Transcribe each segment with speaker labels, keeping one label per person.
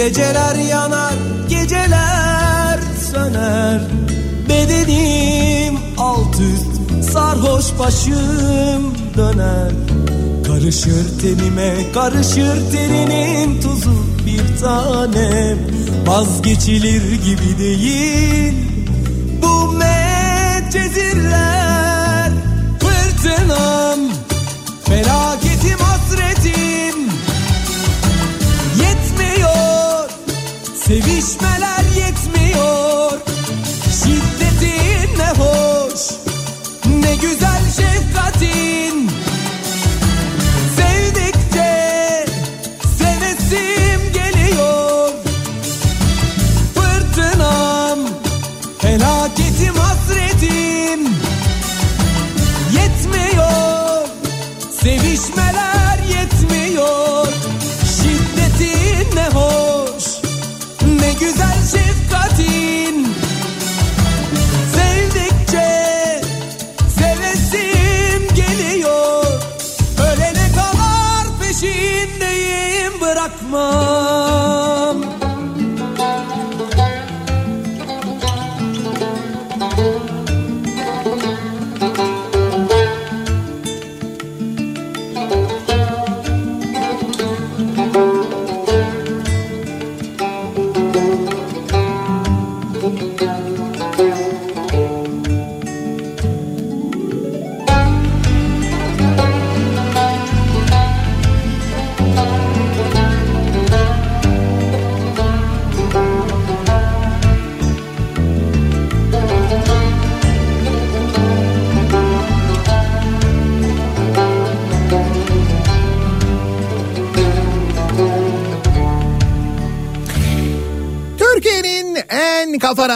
Speaker 1: Geceler yanar Geceler söner. Bedenim alt üst Sarhoş başım döner. Karışır tenime Karışır teninin tuzu Bir tanem. Vazgeçilir gibi değil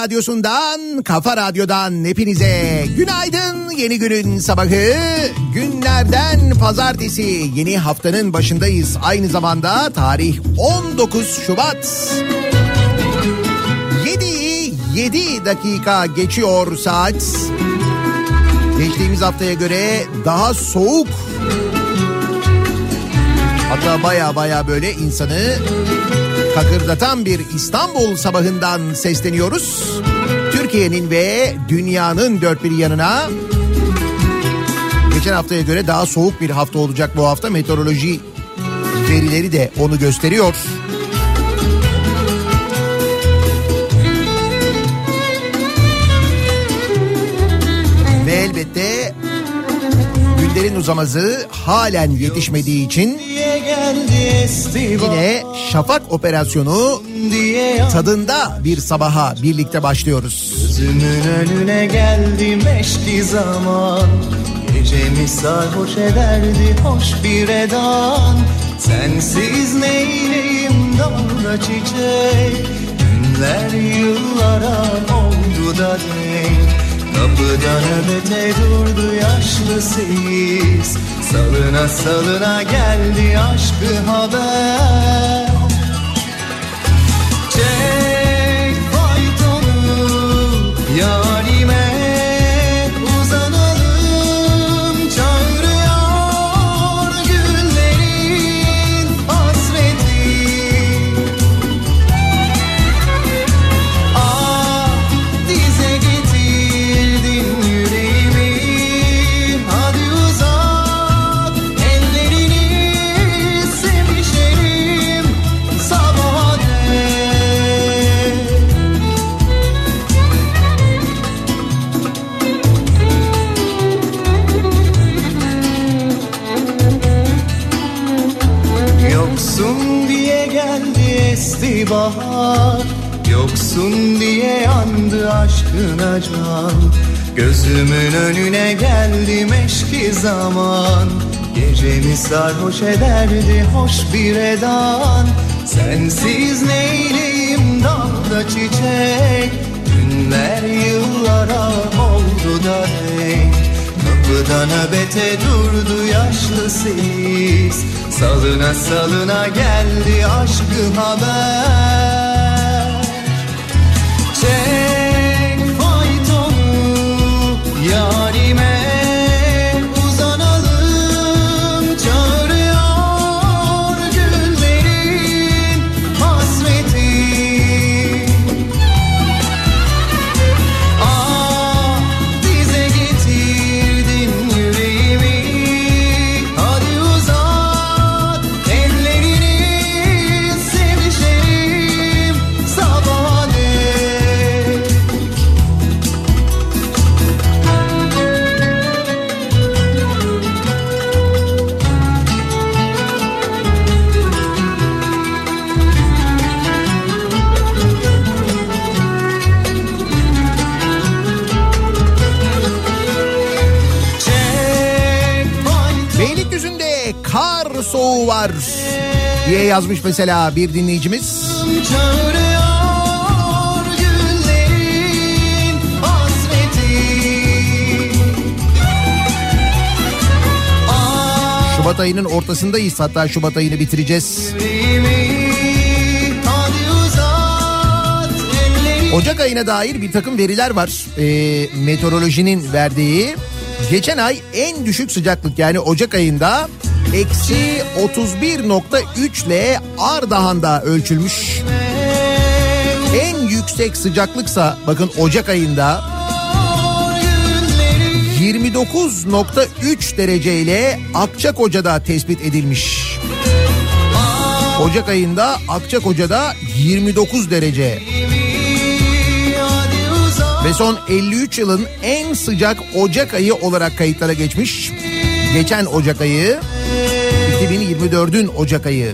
Speaker 2: Radyosu'ndan, Kafa Radyo'dan hepinize günaydın. Yeni günün sabahı, günlerden pazartesi. Yeni haftanın başındayız. Aynı zamanda tarih 19 Şubat. 7 7 dakika geçiyor saat. Geçtiğimiz haftaya göre daha soğuk. Hatta baya baya böyle insanı kakırdatan bir İstanbul sabahından sesleniyoruz. Türkiye'nin ve dünyanın dört bir yanına geçen haftaya göre daha soğuk bir hafta olacak bu hafta. Meteoroloji verileri de onu gösteriyor. Ve elbette günlerin uzaması halen yetişmediği için yine şafak operasyonu tadında bir sabaha birlikte başlıyoruz.
Speaker 3: Gözümün önüne geldi meşki zaman. Gecemi sarhoş ederdi hoş bir edan. Sensiz neyleyim dalda çiçek? Günler yıllara oldu da denk. Kapıda nöbete durdu yaşlı seyis Salına salına geldi aşkı haber sarhoş ederdi hoş bir edan. Sensiz neyleyim dalda çiçek? Günler yıllara oldu da denk Kapıda nöbete durdu yaşlı sis. Salına salına geldi aşkı haber. Çek faytonu yarime
Speaker 2: soğuğu var diye yazmış mesela bir dinleyicimiz. Şubat ayının ortasındayız hatta Şubat ayını bitireceğiz. Ocak ayına dair bir takım veriler var. Ee, meteorolojinin verdiği. Geçen ay en düşük sıcaklık yani Ocak ayında eksi 31.3 ile Ardahan'da ölçülmüş. En yüksek sıcaklıksa bakın Ocak ayında 29.3 derece ile Akçakoca'da tespit edilmiş. Ocak ayında Akçakoca'da 29 derece. Ve son 53 yılın en sıcak Ocak ayı olarak kayıtlara geçmiş. Geçen Ocak ayı 2024'ün Ocak ayı.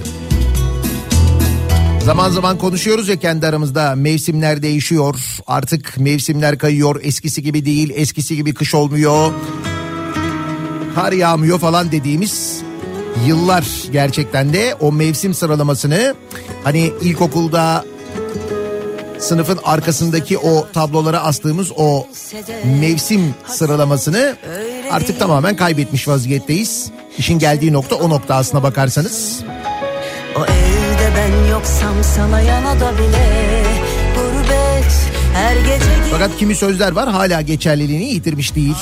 Speaker 2: Zaman zaman konuşuyoruz ya kendi aramızda mevsimler değişiyor. Artık mevsimler kayıyor. Eskisi gibi değil. Eskisi gibi kış olmuyor. Kar yağmıyor falan dediğimiz yıllar gerçekten de o mevsim sıralamasını hani ilkokulda sınıfın arkasındaki o tablolara astığımız o mevsim sıralamasını artık tamamen kaybetmiş vaziyetteyiz. İşin geldiği nokta o nokta aslına bakarsanız.
Speaker 4: O evde ben yoksam sana yanada bile Gurbet her gece
Speaker 2: Fakat kimi sözler var hala geçerliliğini yitirmiş değil.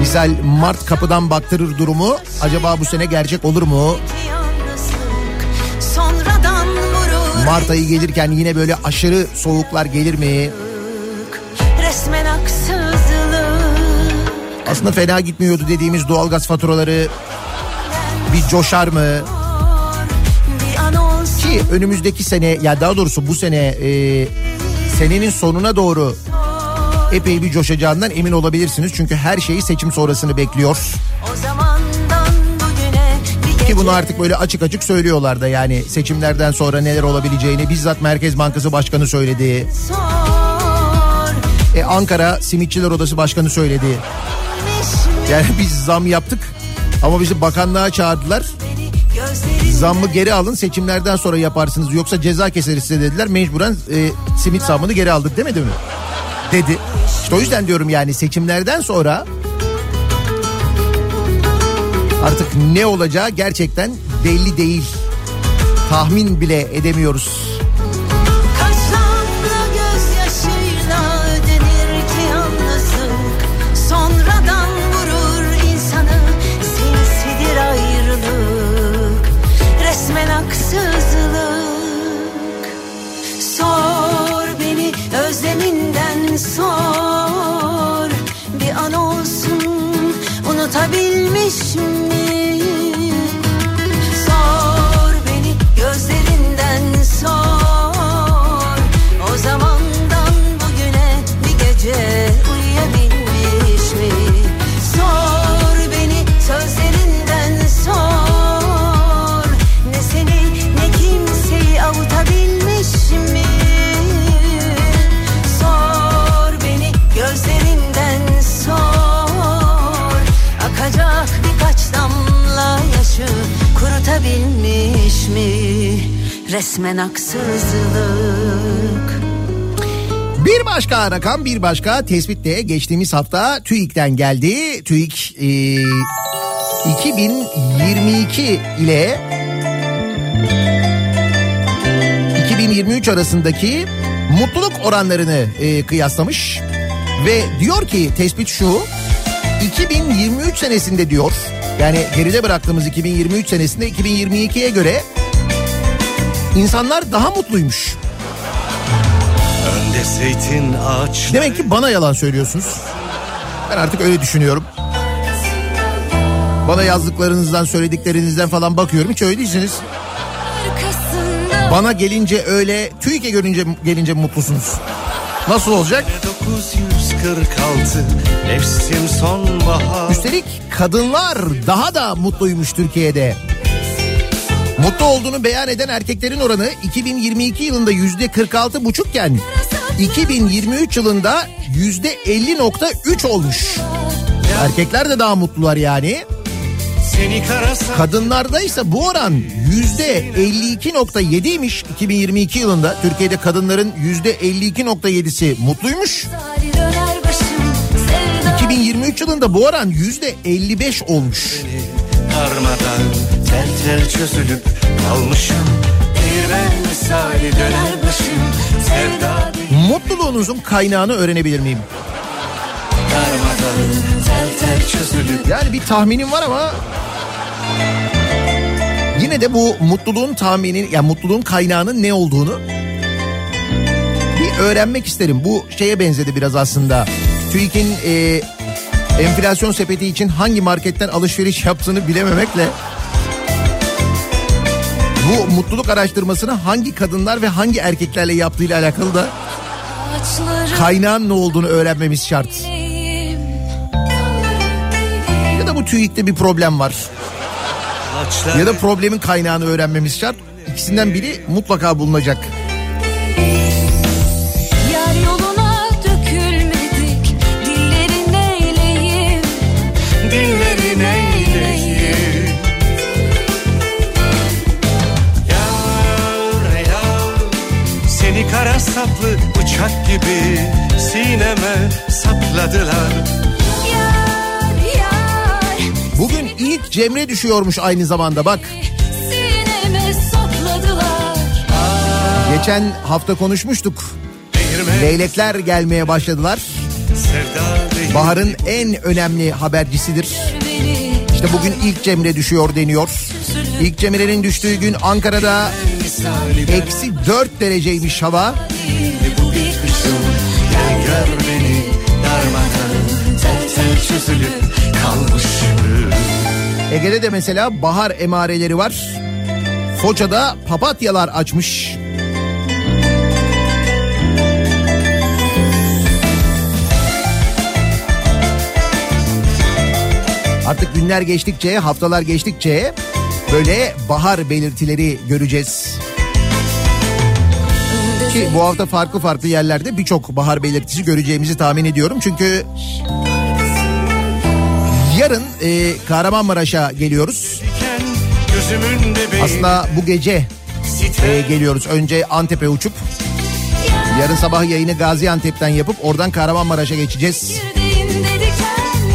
Speaker 2: Misal Mart kapıdan baktırır durumu acaba bu sene gerçek olur mu? Mart ayı gelirken yine böyle aşırı soğuklar gelir mi? Aslında fena gitmiyordu dediğimiz doğalgaz faturaları bir coşar mı? Ki önümüzdeki sene ya daha doğrusu bu sene e, senenin sonuna doğru epey bir coşacağından emin olabilirsiniz. Çünkü her şeyi seçim sonrasını bekliyor. Ki bunu artık böyle açık açık söylüyorlar da yani seçimlerden sonra neler olabileceğini bizzat Merkez Bankası Başkanı söyledi.
Speaker 4: sor
Speaker 2: E, Ankara Simitçiler Odası Başkanı söyledi. Yani biz zam yaptık ama bizi bakanlığa çağırdılar. Zammı geri alın seçimlerden sonra yaparsınız yoksa ceza keseriz size dediler. Mecburen e, simit zammını geri aldık demedi mi? Dedi. İşte o yüzden diyorum yani seçimlerden sonra artık ne olacağı gerçekten belli değil. Tahmin bile edemiyoruz.
Speaker 4: Unutabilmiş miyim Resmen haksızlık
Speaker 2: Bir başka rakam bir başka tespit de geçtiğimiz hafta TÜİK'ten geldi. TÜİK e, 2022 ile 2023 arasındaki mutluluk oranlarını e, kıyaslamış. Ve diyor ki tespit şu 2023 senesinde diyor yani geride bıraktığımız 2023 senesinde 2022'ye göre insanlar daha mutluymuş.
Speaker 3: Önde zeytin ağaçları
Speaker 2: Demek ki bana yalan söylüyorsunuz. Ben artık öyle düşünüyorum. Bana yazdıklarınızdan, söylediklerinizden falan bakıyorum. Hiç öyle değilsiniz. Bana gelince öyle, TÜİK'e görünce gelince mutlusunuz. Nasıl olacak?
Speaker 3: 946 Mevsim sonbahar
Speaker 2: Üstelik kadınlar daha da mutluymuş Türkiye'de. Mutlu olduğunu beyan eden erkeklerin oranı 2022 yılında yüzde 46 buçukken 2023 yılında yüzde 50.3 olmuş. Erkekler de daha mutlular yani. Kadınlarda ise bu oran yüzde 52.7'ymiş 2022 yılında. Türkiye'de kadınların yüzde 52.7'si mutluymuş.
Speaker 4: hali döner başım sevda
Speaker 2: 2023 yılında bu oran yüzde 55 olmuş.
Speaker 3: Darmadan tel tel çözülüp kalmışım Değirmen misali döner başım Sevda
Speaker 2: Mutluluğunuzun kaynağını öğrenebilir miyim?
Speaker 3: darmadan tel tel çözülüp
Speaker 2: Yani bir tahminim var ama yine de bu mutluluğun tahmini, yani mutluluğun kaynağının ne olduğunu bir öğrenmek isterim. Bu şeye benzedi biraz aslında. TÜİK'in e, enflasyon sepeti için hangi marketten alışveriş yaptığını bilememekle bu mutluluk araştırmasını hangi kadınlar ve hangi erkeklerle yaptığıyla alakalı da kaynağın ne olduğunu öğrenmemiz şart. Ya da bu TÜİK'te bir problem var. Ya da problemin kaynağını öğrenmemiz şart. İkisinden biri mutlaka bulunacak.
Speaker 3: Bıçak gibi sineme sapladılar
Speaker 4: Yar yar
Speaker 2: Bugün ilk Cemre düşüyormuş aynı zamanda bak. Geçen hafta konuşmuştuk.
Speaker 3: Değirmen
Speaker 2: Leylekler gelmeye başladılar. Baharın en önemli habercisidir. İşte bugün ilk Cemre düşüyor deniyor. İlk Cemre'nin düştüğü gün Ankara'da eksi 4 dereceymiş hava.
Speaker 3: Çözülüp kalmışım
Speaker 2: Ege'de de mesela bahar emareleri var. Foça'da papatyalar açmış. Artık günler geçtikçe, haftalar geçtikçe böyle bahar belirtileri göreceğiz. Ki bu hafta farklı farklı yerlerde birçok bahar belirtisi göreceğimizi tahmin ediyorum. Çünkü yarın e, Kahramanmaraş'a geliyoruz. Aslında bu gece e, geliyoruz. Önce Antep'e uçup yarın sabah yayını Gaziantep'ten yapıp oradan Kahramanmaraş'a geçeceğiz.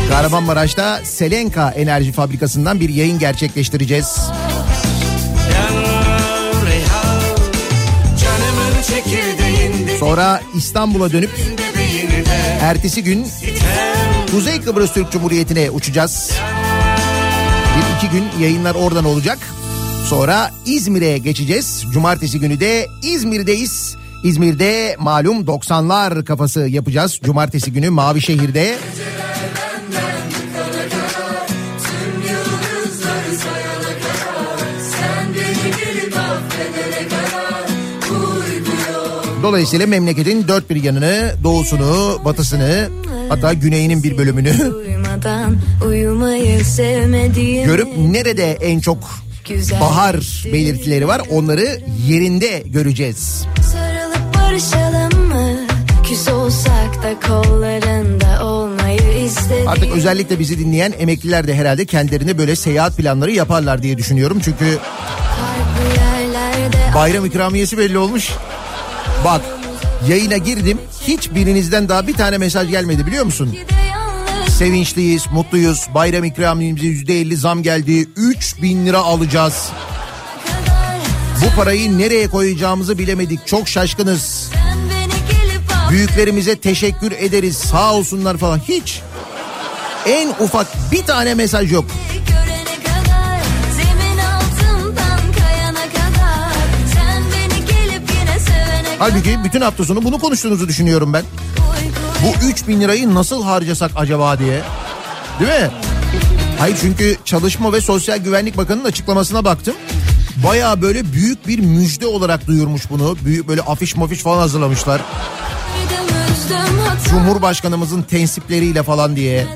Speaker 2: Kahramanmaraş'ta Selenka Enerji Fabrikası'ndan bir yayın gerçekleştireceğiz. Sonra İstanbul'a dönüp ertesi gün Kuzey Kıbrıs Türk Cumhuriyeti'ne uçacağız. Bir iki gün yayınlar oradan olacak. Sonra İzmir'e geçeceğiz. Cumartesi günü de İzmir'deyiz. İzmir'de malum 90'lar kafası yapacağız. Cumartesi günü Mavişehir'de. Dolayısıyla memleketin dört bir yanını, doğusunu, batısını, hatta güneyinin bir bölümünü görüp nerede en çok bahar belirtileri var onları yerinde göreceğiz.
Speaker 4: Sarılıp barışalım mı? Küs olsak da kollarında olmayı istedim.
Speaker 2: Artık özellikle bizi dinleyen emekliler de herhalde kendilerine böyle seyahat planları yaparlar diye düşünüyorum. Çünkü bayram ikramiyesi belli olmuş. Bak yayına girdim hiçbirinizden daha bir tane mesaj gelmedi biliyor musun? Sevinçliyiz, mutluyuz. Bayram ikramiyemize %50 zam geldi. 3000 lira alacağız. Bu parayı nereye koyacağımızı bilemedik. Çok şaşkınız. Büyüklerimize teşekkür ederiz. Sağ olsunlar falan. Hiç. En ufak bir tane mesaj yok. Halbuki bütün hafta sonu bunu konuştuğunuzu düşünüyorum ben. Bu 3000 lirayı nasıl harcasak acaba diye. Değil mi? Hayır çünkü Çalışma ve Sosyal Güvenlik Bakanı'nın açıklamasına baktım. Baya böyle büyük bir müjde olarak duyurmuş bunu. Büyük böyle afiş mafiş falan hazırlamışlar. Cumhurbaşkanımızın tensipleriyle falan diye.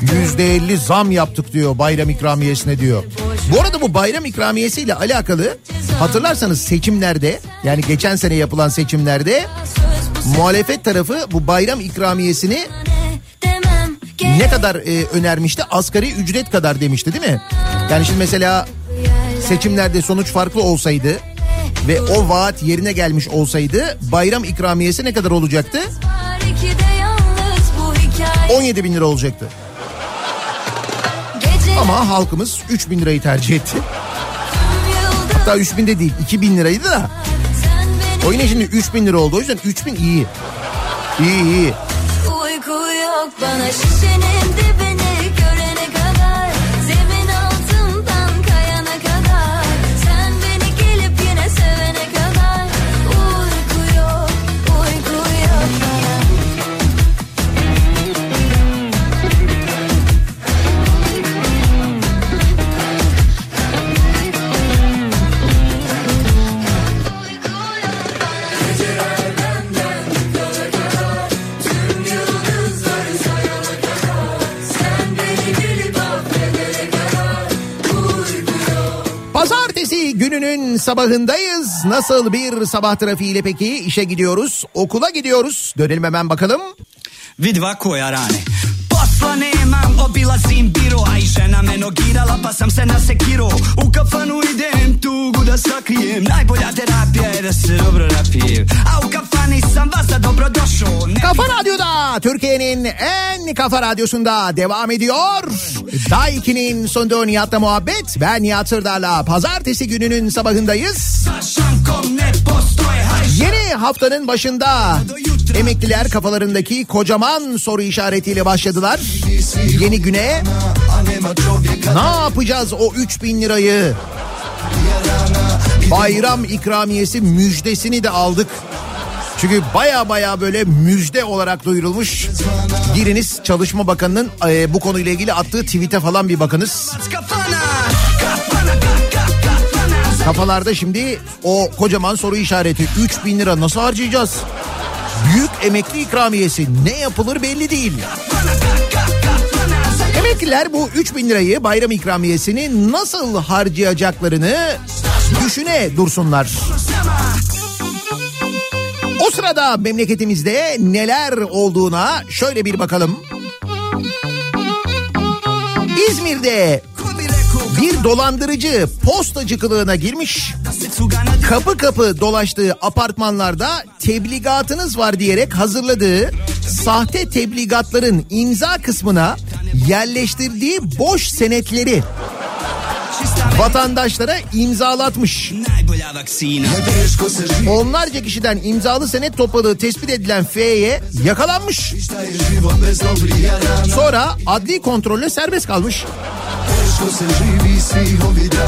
Speaker 4: Yaktı
Speaker 2: %50 zam yaptık diyor bayram ikramiyesine diyor. Bu arada bu bayram ikramiyesiyle alakalı hatırlarsanız seçimlerde yani geçen sene yapılan seçimlerde muhalefet tarafı bu bayram ikramiyesini ne kadar e, önermişti? Asgari ücret kadar demişti değil mi? Yani şimdi mesela seçimlerde sonuç farklı olsaydı ve o vaat yerine gelmiş olsaydı bayram ikramiyesi ne kadar olacaktı?
Speaker 4: Var iki de yalnız bu hikaye
Speaker 2: 17 bin lira olacaktı. Ama halkımız 3 bin lirayı tercih etti. Hatta 3 bin de değil 2 bin liraydı da. O yine şimdi 3 bin lira oldu. O yüzden 3 bin iyi. İyi iyi.
Speaker 4: Uyku yok bana şişenin dibini
Speaker 2: gününün sabahındayız. Nasıl bir sabah trafiğiyle peki? İşe gidiyoruz, okula gidiyoruz. Dönelim hemen bakalım.
Speaker 5: Vidva koja rane mam obilazim biro A i žena me nogirala pa sam se nasekiro U kafanu idem tugu da sakrijem. Najbolja terapija je da se dobro rapijem. A u kafani sam vas da dobro došao.
Speaker 2: Kafa Radyo'da Türkiye'nin en kafa radyosunda devam ediyor. Daiki'nin sonunda Nihat'la muhabbet. Ben Nihat Sırdar'la pazartesi gününün sabahındayız. Yeni haftanın başında emekliler kafalarındaki kocaman soru işaretiyle başladılar. Yeni güne ne yapacağız o 3000 lirayı? Bayram ikramiyesi müjdesini de aldık. Çünkü baya baya böyle müjde olarak duyurulmuş. Giriniz Çalışma Bakanı'nın e, bu konuyla ilgili attığı tweet'e falan bir bakınız. Kafalarda şimdi o kocaman soru işareti 3000 lira nasıl harcayacağız? Büyük emekli ikramiyesi ne yapılır belli değil. Emekliler bu 3000 lirayı bayram ikramiyesini nasıl harcayacaklarını düşüne dursunlar. O sırada memleketimizde neler olduğuna şöyle bir bakalım. İzmir'de bir dolandırıcı postacı kılığına girmiş. Kapı kapı dolaştığı apartmanlarda tebligatınız var diyerek hazırladığı sahte tebligatların imza kısmına yerleştirdiği boş senetleri vatandaşlara imzalatmış. Onlarca kişiden imzalı senet topladığı tespit edilen F'ye yakalanmış. Sonra adli kontrolle serbest kalmış.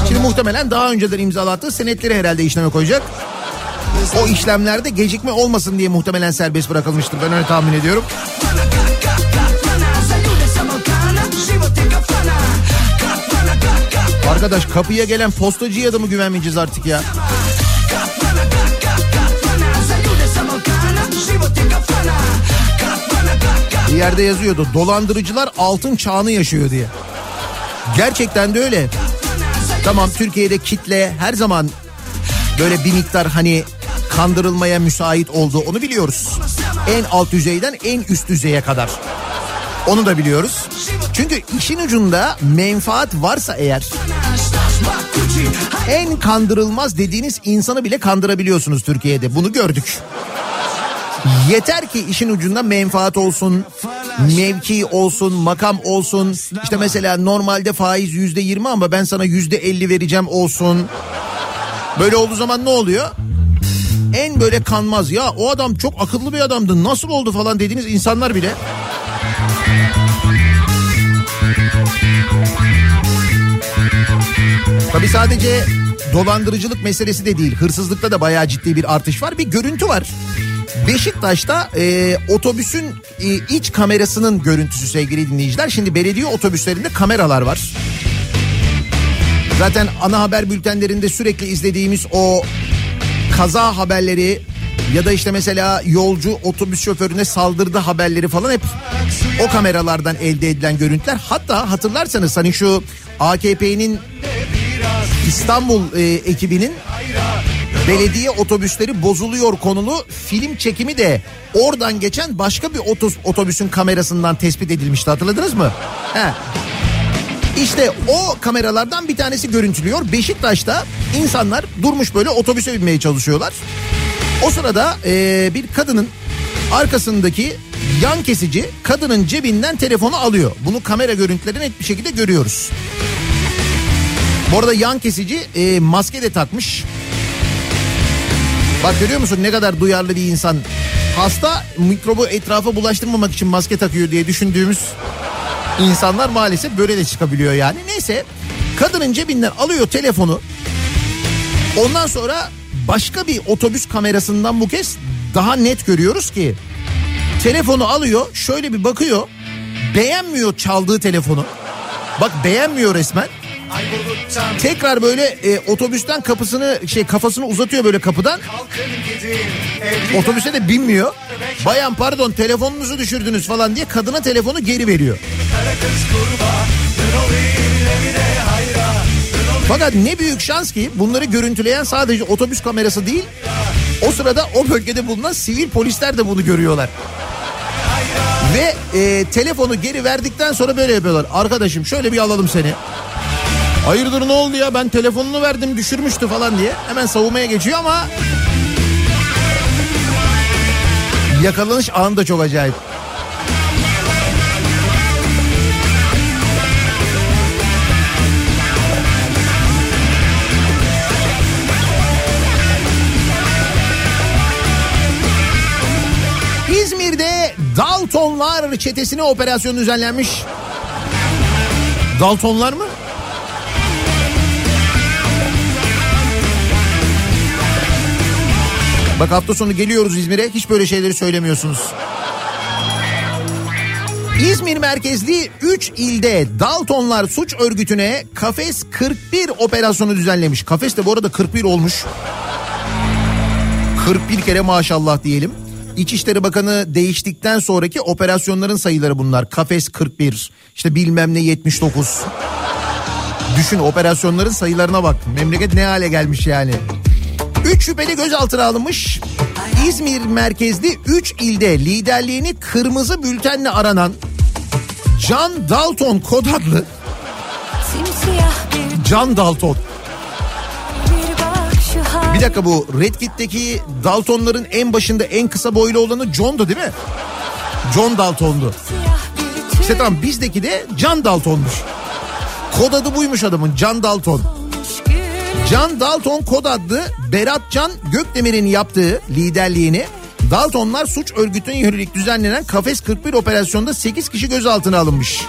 Speaker 2: Şimdi muhtemelen daha önceden imzalattığı senetleri herhalde işleme koyacak. O işlemlerde gecikme olmasın diye muhtemelen serbest bırakılmıştır. Ben öyle tahmin ediyorum. Arkadaş kapıya gelen postacıya da mı güvenmeyeceğiz artık ya? Bir yerde yazıyordu dolandırıcılar altın çağını yaşıyor diye. Gerçekten de öyle. Tamam Türkiye'de kitle her zaman böyle bir miktar hani kandırılmaya müsait oldu onu biliyoruz. En alt düzeyden en üst düzeye kadar. Onu da biliyoruz. Çünkü işin ucunda menfaat varsa eğer en kandırılmaz dediğiniz insanı bile kandırabiliyorsunuz Türkiye'de. Bunu gördük. Yeter ki işin ucunda menfaat olsun, mevki olsun, makam olsun. İşte mesela normalde faiz yüzde yirmi ama ben sana yüzde elli vereceğim olsun. Böyle olduğu zaman ne oluyor? En böyle kanmaz ya o adam çok akıllı bir adamdı nasıl oldu falan dediğiniz insanlar bile Tabi sadece dolandırıcılık meselesi de değil. Hırsızlıkta da bayağı ciddi bir artış var. Bir görüntü var. Beşiktaş'ta e, otobüsün e, iç kamerasının görüntüsü sevgili dinleyiciler. Şimdi belediye otobüslerinde kameralar var. Zaten ana haber bültenlerinde sürekli izlediğimiz o kaza haberleri ya da işte mesela yolcu otobüs şoförüne saldırdı haberleri falan hep o kameralardan elde edilen görüntüler. Hatta hatırlarsanız hani şu AKP'nin İstanbul e, ekibinin belediye otobüsleri bozuluyor konulu film çekimi de oradan geçen başka bir otos, otobüsün kamerasından tespit edilmişti hatırladınız mı? He. İşte o kameralardan bir tanesi görüntülüyor. Beşiktaş'ta insanlar durmuş böyle otobüse binmeye çalışıyorlar. O sırada e, bir kadının arkasındaki yan kesici kadının cebinden telefonu alıyor. Bunu kamera görüntüleri net bir şekilde görüyoruz. Bu arada yan kesici e, maske de takmış. Bak görüyor musun ne kadar duyarlı bir insan. Hasta mikrobu etrafa bulaştırmamak için maske takıyor diye düşündüğümüz insanlar maalesef böyle de çıkabiliyor yani. Neyse kadının cebinden alıyor telefonu. Ondan sonra başka bir otobüs kamerasından bu kez daha net görüyoruz ki telefonu alıyor şöyle bir bakıyor beğenmiyor çaldığı telefonu. Bak beğenmiyor resmen. Tekrar böyle e, otobüsten kapısını şey kafasını uzatıyor böyle kapıdan. Otobüse de binmiyor. Bayan pardon telefonunuzu düşürdünüz falan diye kadına telefonu geri veriyor. Fakat ne büyük şans ki bunları görüntüleyen sadece otobüs kamerası değil. O sırada o bölgede bulunan sivil polisler de bunu görüyorlar. Ve e, telefonu geri verdikten sonra böyle yapıyorlar. Arkadaşım şöyle bir alalım seni. Hayırdır ne oldu ya ben telefonunu verdim düşürmüştü falan diye. Hemen savunmaya geçiyor ama... Yakalanış anı da çok acayip. Daltonlar çetesine operasyon düzenlenmiş. Daltonlar mı? Bak hafta sonu geliyoruz İzmir'e hiç böyle şeyleri söylemiyorsunuz. İzmir merkezli 3 ilde Daltonlar suç örgütüne Kafes 41 operasyonu düzenlemiş. Kafes de bu arada 41 olmuş. 41 kere maşallah diyelim. İçişleri Bakanı değiştikten sonraki operasyonların sayıları bunlar. Kafes 41, işte bilmem ne 79. Düşün operasyonların sayılarına bak. Memleket ne hale gelmiş yani. 3 şüpheli gözaltına alınmış. İzmir merkezli 3 ilde liderliğini kırmızı bültenle aranan Can Dalton kod adlı Can Dalton.
Speaker 4: Bir
Speaker 2: dakika bu Red Kit'teki Daltonların en başında en kısa boylu olanı John'du değil mi? John Dalton'du. İşte tamam bizdeki de Can Dalton'muş. Kod adı buymuş adamın Can Dalton. Can Dalton kod adlı Berat Can Gökdemir'in yaptığı liderliğini Daltonlar suç örgütüne yönelik düzenlenen Kafes 41 operasyonda 8 kişi gözaltına alınmış.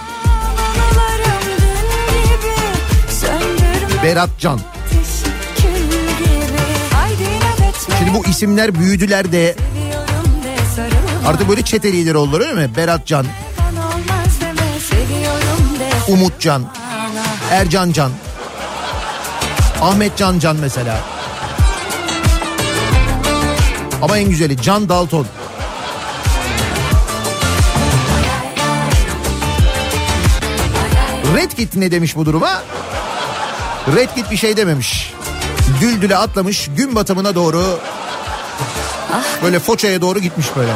Speaker 2: Berat Can. Şimdi bu isimler büyüdüler de artık böyle çete lideri oldular öyle mi? Berat Can,
Speaker 4: Kan olmaz deme Seviyorum de
Speaker 2: Umut Can, Ercan Can, Ahmet Can Can mesela. Ama en güzeli Can Dalton. Red Kit ne demiş bu duruma? Red Kit bir şey dememiş. Düldüle atlamış gün batımına doğru böyle Foça'ya doğru gitmiş böyle.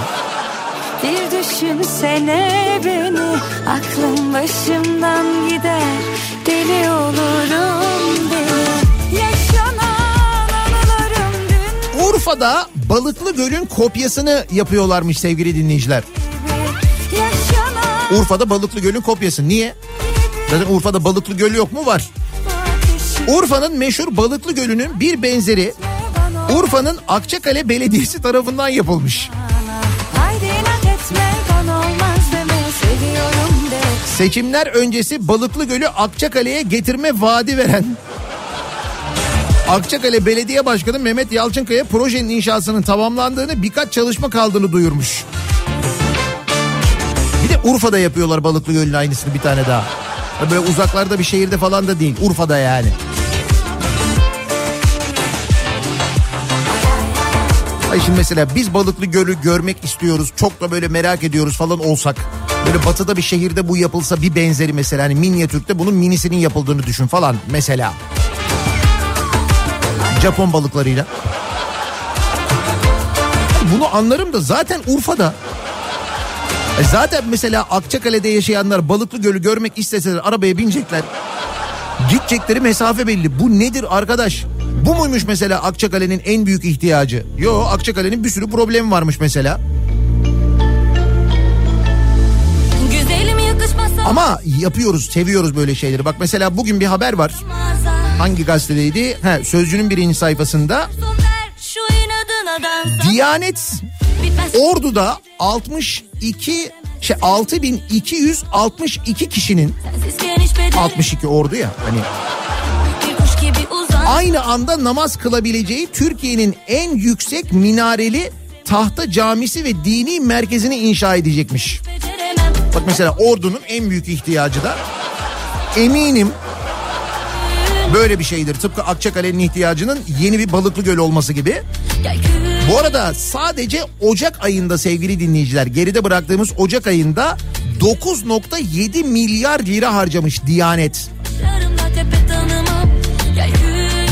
Speaker 4: Bir düşünsene beni Aklım başımdan gider Deli olurum deli Yaşanan
Speaker 2: Urfa'da Balıklı Göl'ün kopyasını yapıyorlarmış sevgili dinleyiciler.
Speaker 4: Yaşanan
Speaker 2: Urfa'da Balıklı Göl'ün kopyası. Niye? Zaten Urfa'da Balıklı Göl yok mu? Var. Urfa'nın meşhur Balıklı Gölü'nün bir benzeri Urfa'nın Akçakale Belediyesi tarafından yapılmış. Seçimler öncesi Balıklı Gölü Akçakale'ye getirme vaadi veren Akçakale Belediye Başkanı Mehmet Yalçınkaya projenin inşasının tamamlandığını birkaç çalışma kaldığını duyurmuş. Bir de Urfa'da yapıyorlar Balıklı Gölü'nün aynısını bir tane daha. Böyle uzaklarda bir şehirde falan da değil Urfa'da yani. Ay şimdi mesela biz Balıklı Gölü görmek istiyoruz. Çok da böyle merak ediyoruz falan olsak. Böyle batıda bir şehirde bu yapılsa bir benzeri mesela. Hani minyatürkte bunun minisinin yapıldığını düşün falan mesela. Japon balıklarıyla. Bunu anlarım da zaten Urfa'da. E zaten mesela Akçakale'de yaşayanlar Balıklı Gölü görmek isteseler arabaya binecekler. Gidecekleri mesafe belli. Bu nedir arkadaş? Bu muymuş mesela Akçakale'nin en büyük ihtiyacı? Yo Akçakale'nin bir sürü problemi varmış mesela. Ama yapıyoruz, seviyoruz böyle şeyleri. Bak mesela bugün bir haber var. Hangi gazetedeydi? Ha, Sözcü'nün birinci sayfasında. Diyanet Ordu'da 62 şey 6262 kişinin
Speaker 4: Sensizken hiç bedel
Speaker 2: 62 ordu ya hani aynı anda namaz kılabileceği Türkiye'nin en yüksek minareli tahta camisi ve dini merkezini inşa edecekmiş. Bak mesela ordunun en büyük ihtiyacı da eminim böyle bir şeydir. Tıpkı Akçakale'nin ihtiyacının yeni bir balıklı göl olması gibi. Bu arada sadece Ocak ayında sevgili dinleyiciler geride bıraktığımız Ocak ayında 9.7 milyar lira harcamış Diyanet.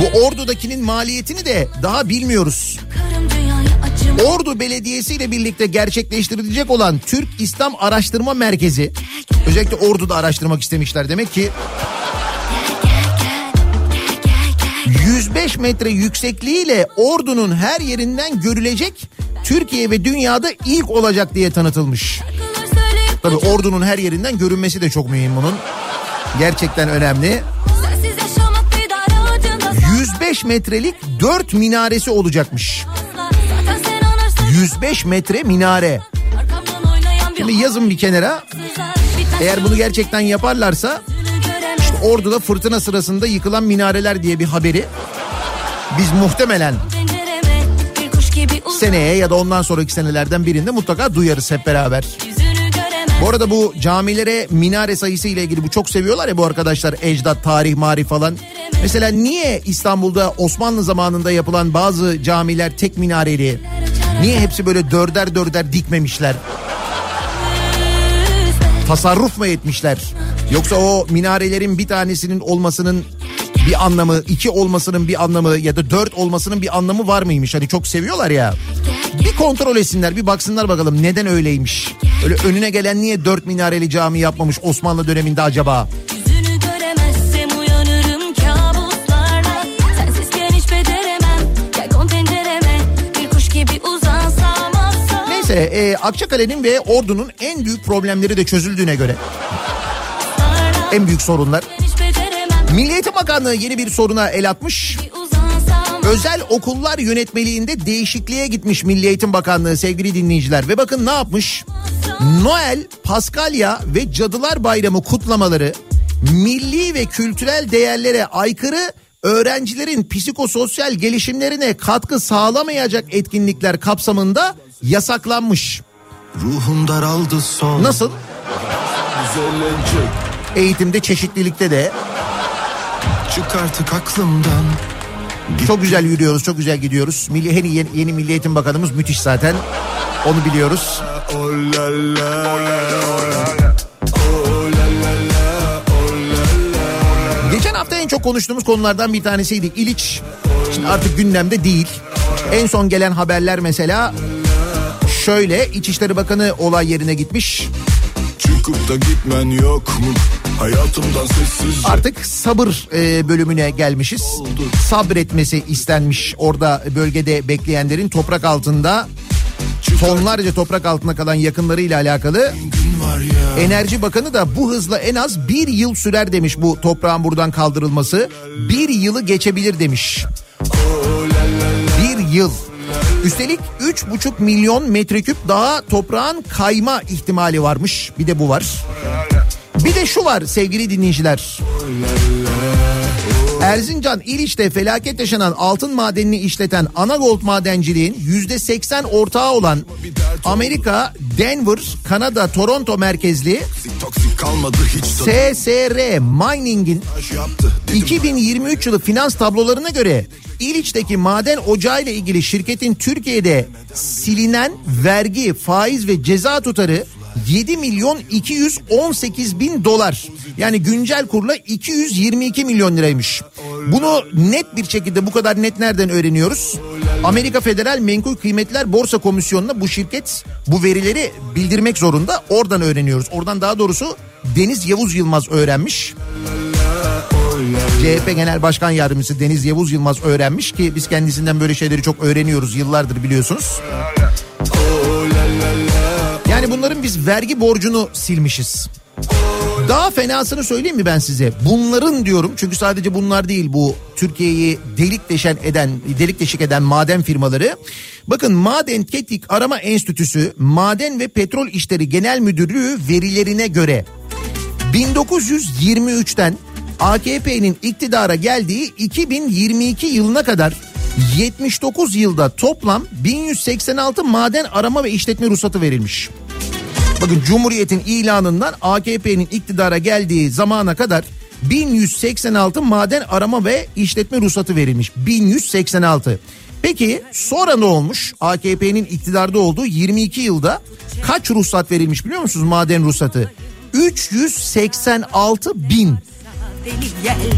Speaker 2: Bu Ordu'dakinin maliyetini de daha bilmiyoruz. Ordu Belediyesi ile birlikte gerçekleştirilecek olan Türk İslam Araştırma Merkezi özellikle Ordu'da araştırmak istemişler demek ki 105 metre yüksekliğiyle Ordu'nun her yerinden görülecek Türkiye ve dünyada ilk olacak diye tanıtılmış. Tabii Ordu'nun her yerinden görünmesi de çok mühim bunun. Gerçekten önemli. 105 metrelik 4 minaresi olacakmış.
Speaker 4: Zaten sen anlarsın
Speaker 2: 105 metre minare. Şimdi yazın bir kenara eğer bunu gerçekten yaparlarsa işte Ordu'da fırtına sırasında yıkılan minareler diye bir haberi biz muhtemelen seneye ya da ondan sonraki senelerden birinde mutlaka duyarız hep beraber. Bu arada bu camilere minare sayısı ile ilgili bu çok seviyorlar ya bu arkadaşlar ecdat, tarih, marif falan. Mesela niye İstanbul'da Osmanlı zamanında yapılan bazı camiler tek minareli? Niye hepsi böyle dörder dörder dikmemişler? Tasarruf mu etmişler? Yoksa o minarelerin bir tanesinin olmasının bir anlamı, iki olmasının bir anlamı ya da dört olmasının bir anlamı var mıymış? Hani çok seviyorlar ya. Bir kontrol etsinler, bir baksınlar bakalım neden öyleymiş. Öyle önüne gelen niye dört minareli cami yapmamış Osmanlı döneminde acaba? Neyse e, Akçakale'nin ve Ordu'nun en büyük problemleri de çözüldüğüne göre en büyük sorunlar. Milli Bakanlığı yeni bir soruna el atmış. Özel okullar yönetmeliğinde değişikliğe gitmiş Milli Eğitim Bakanlığı sevgili dinleyiciler. Ve bakın ne yapmış? Noel, Paskalya ve Cadılar Bayramı kutlamaları milli ve kültürel değerlere aykırı öğrencilerin psikososyal gelişimlerine katkı sağlamayacak etkinlikler kapsamında yasaklanmış.
Speaker 6: Ruhum daraldı son.
Speaker 2: Nasıl? Eğitimde çeşitlilikte de
Speaker 6: Çık artık aklımdan.
Speaker 2: çok güzel yürüyoruz, çok güzel gidiyoruz. Milli yeni, yeni, yeni Milli Eğitim Bakanımız müthiş zaten. Onu biliyoruz.
Speaker 6: Oh la la.
Speaker 2: Çok konuştuğumuz konulardan bir tanesiydi. İliç şimdi artık gündemde değil. En son gelen haberler mesela şöyle İçişleri Bakanı olay yerine gitmiş.
Speaker 6: Çıkıp da gitmen yok mu? Hayatımdan sessizce.
Speaker 2: Artık sabır e, bölümüne gelmişiz. Sabretmesi istenmiş orada bölgede bekleyenlerin toprak altında tonlarca toprak altında kalan yakınlarıyla alakalı. Enerji Bakanı da bu hızla en az bir yıl sürer demiş bu toprağın buradan kaldırılması. Bir yılı geçebilir demiş. Bir yıl. Üstelik 3,5 milyon metreküp daha toprağın kayma ihtimali varmış. Bir de bu var. Bir de şu var sevgili dinleyiciler. Erzincan İliç'te felaket yaşanan altın madenini işleten Anagold Madenciliğin yüzde ortağı olan Amerika, Denver, Kanada, Toronto merkezli. SSR Mining'in
Speaker 6: Taş yaptı. Dedim
Speaker 2: 2023 yılı finans tablolarına göre İliç'teki maden ocağı ile ilgili şirketin Türkiye'de silinen vergi, faiz ve ceza tutarı 7 milyon 218 bin dolar. Yani güncel kurla 222 milyon liraymış. Bunu net bir şekilde bu kadar net nereden öğreniyoruz? Amerika Federal Menkul Kıymetler Borsa Komisyonu'na bu şirket bu verileri bildirmek zorunda. Oradan öğreniyoruz. Oradan daha doğrusu Deniz Yavuz Yılmaz öğrenmiş. CHP Genel Başkan Yardımcısı Deniz Yavuz Yılmaz öğrenmiş ki biz kendisinden böyle şeyleri çok öğreniyoruz yıllardır biliyorsunuz. Yani bunların biz vergi borcunu silmişiz. Daha fenasını söyleyeyim mi ben size? Bunların diyorum çünkü sadece bunlar değil bu Türkiye'yi delik deşen eden, delik deşik eden maden firmaları. Bakın Maden Tetkik Arama Enstitüsü Maden ve Petrol İşleri Genel Müdürlüğü verilerine göre 1923'ten AKP'nin iktidara geldiği 2022 yılına kadar 79 yılda toplam 1186 maden arama ve işletme ruhsatı verilmiş. Bakın Cumhuriyet'in ilanından AKP'nin iktidara geldiği zamana kadar 1186 maden arama ve işletme ruhsatı verilmiş. 1186. Peki sonra ne olmuş? AKP'nin iktidarda olduğu 22 yılda kaç ruhsat verilmiş biliyor musunuz maden ruhsatı? 386 bin.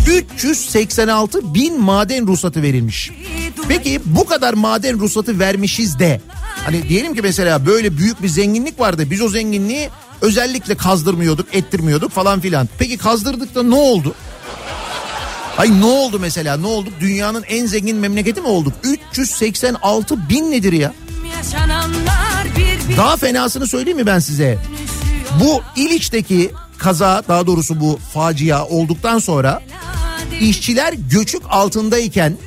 Speaker 2: 386 bin maden ruhsatı verilmiş. Peki bu kadar maden ruhsatı vermişiz de hani diyelim ki mesela böyle büyük bir zenginlik vardı biz o zenginliği özellikle kazdırmıyorduk ettirmiyorduk falan filan. Peki kazdırdık da ne oldu? Ay ne oldu mesela ne olduk dünyanın en zengin memleketi mi olduk? 386 bin nedir ya? Daha fenasını söyleyeyim mi ben size? Bu İliç'teki kaza daha doğrusu bu facia olduktan sonra işçiler göçük altındayken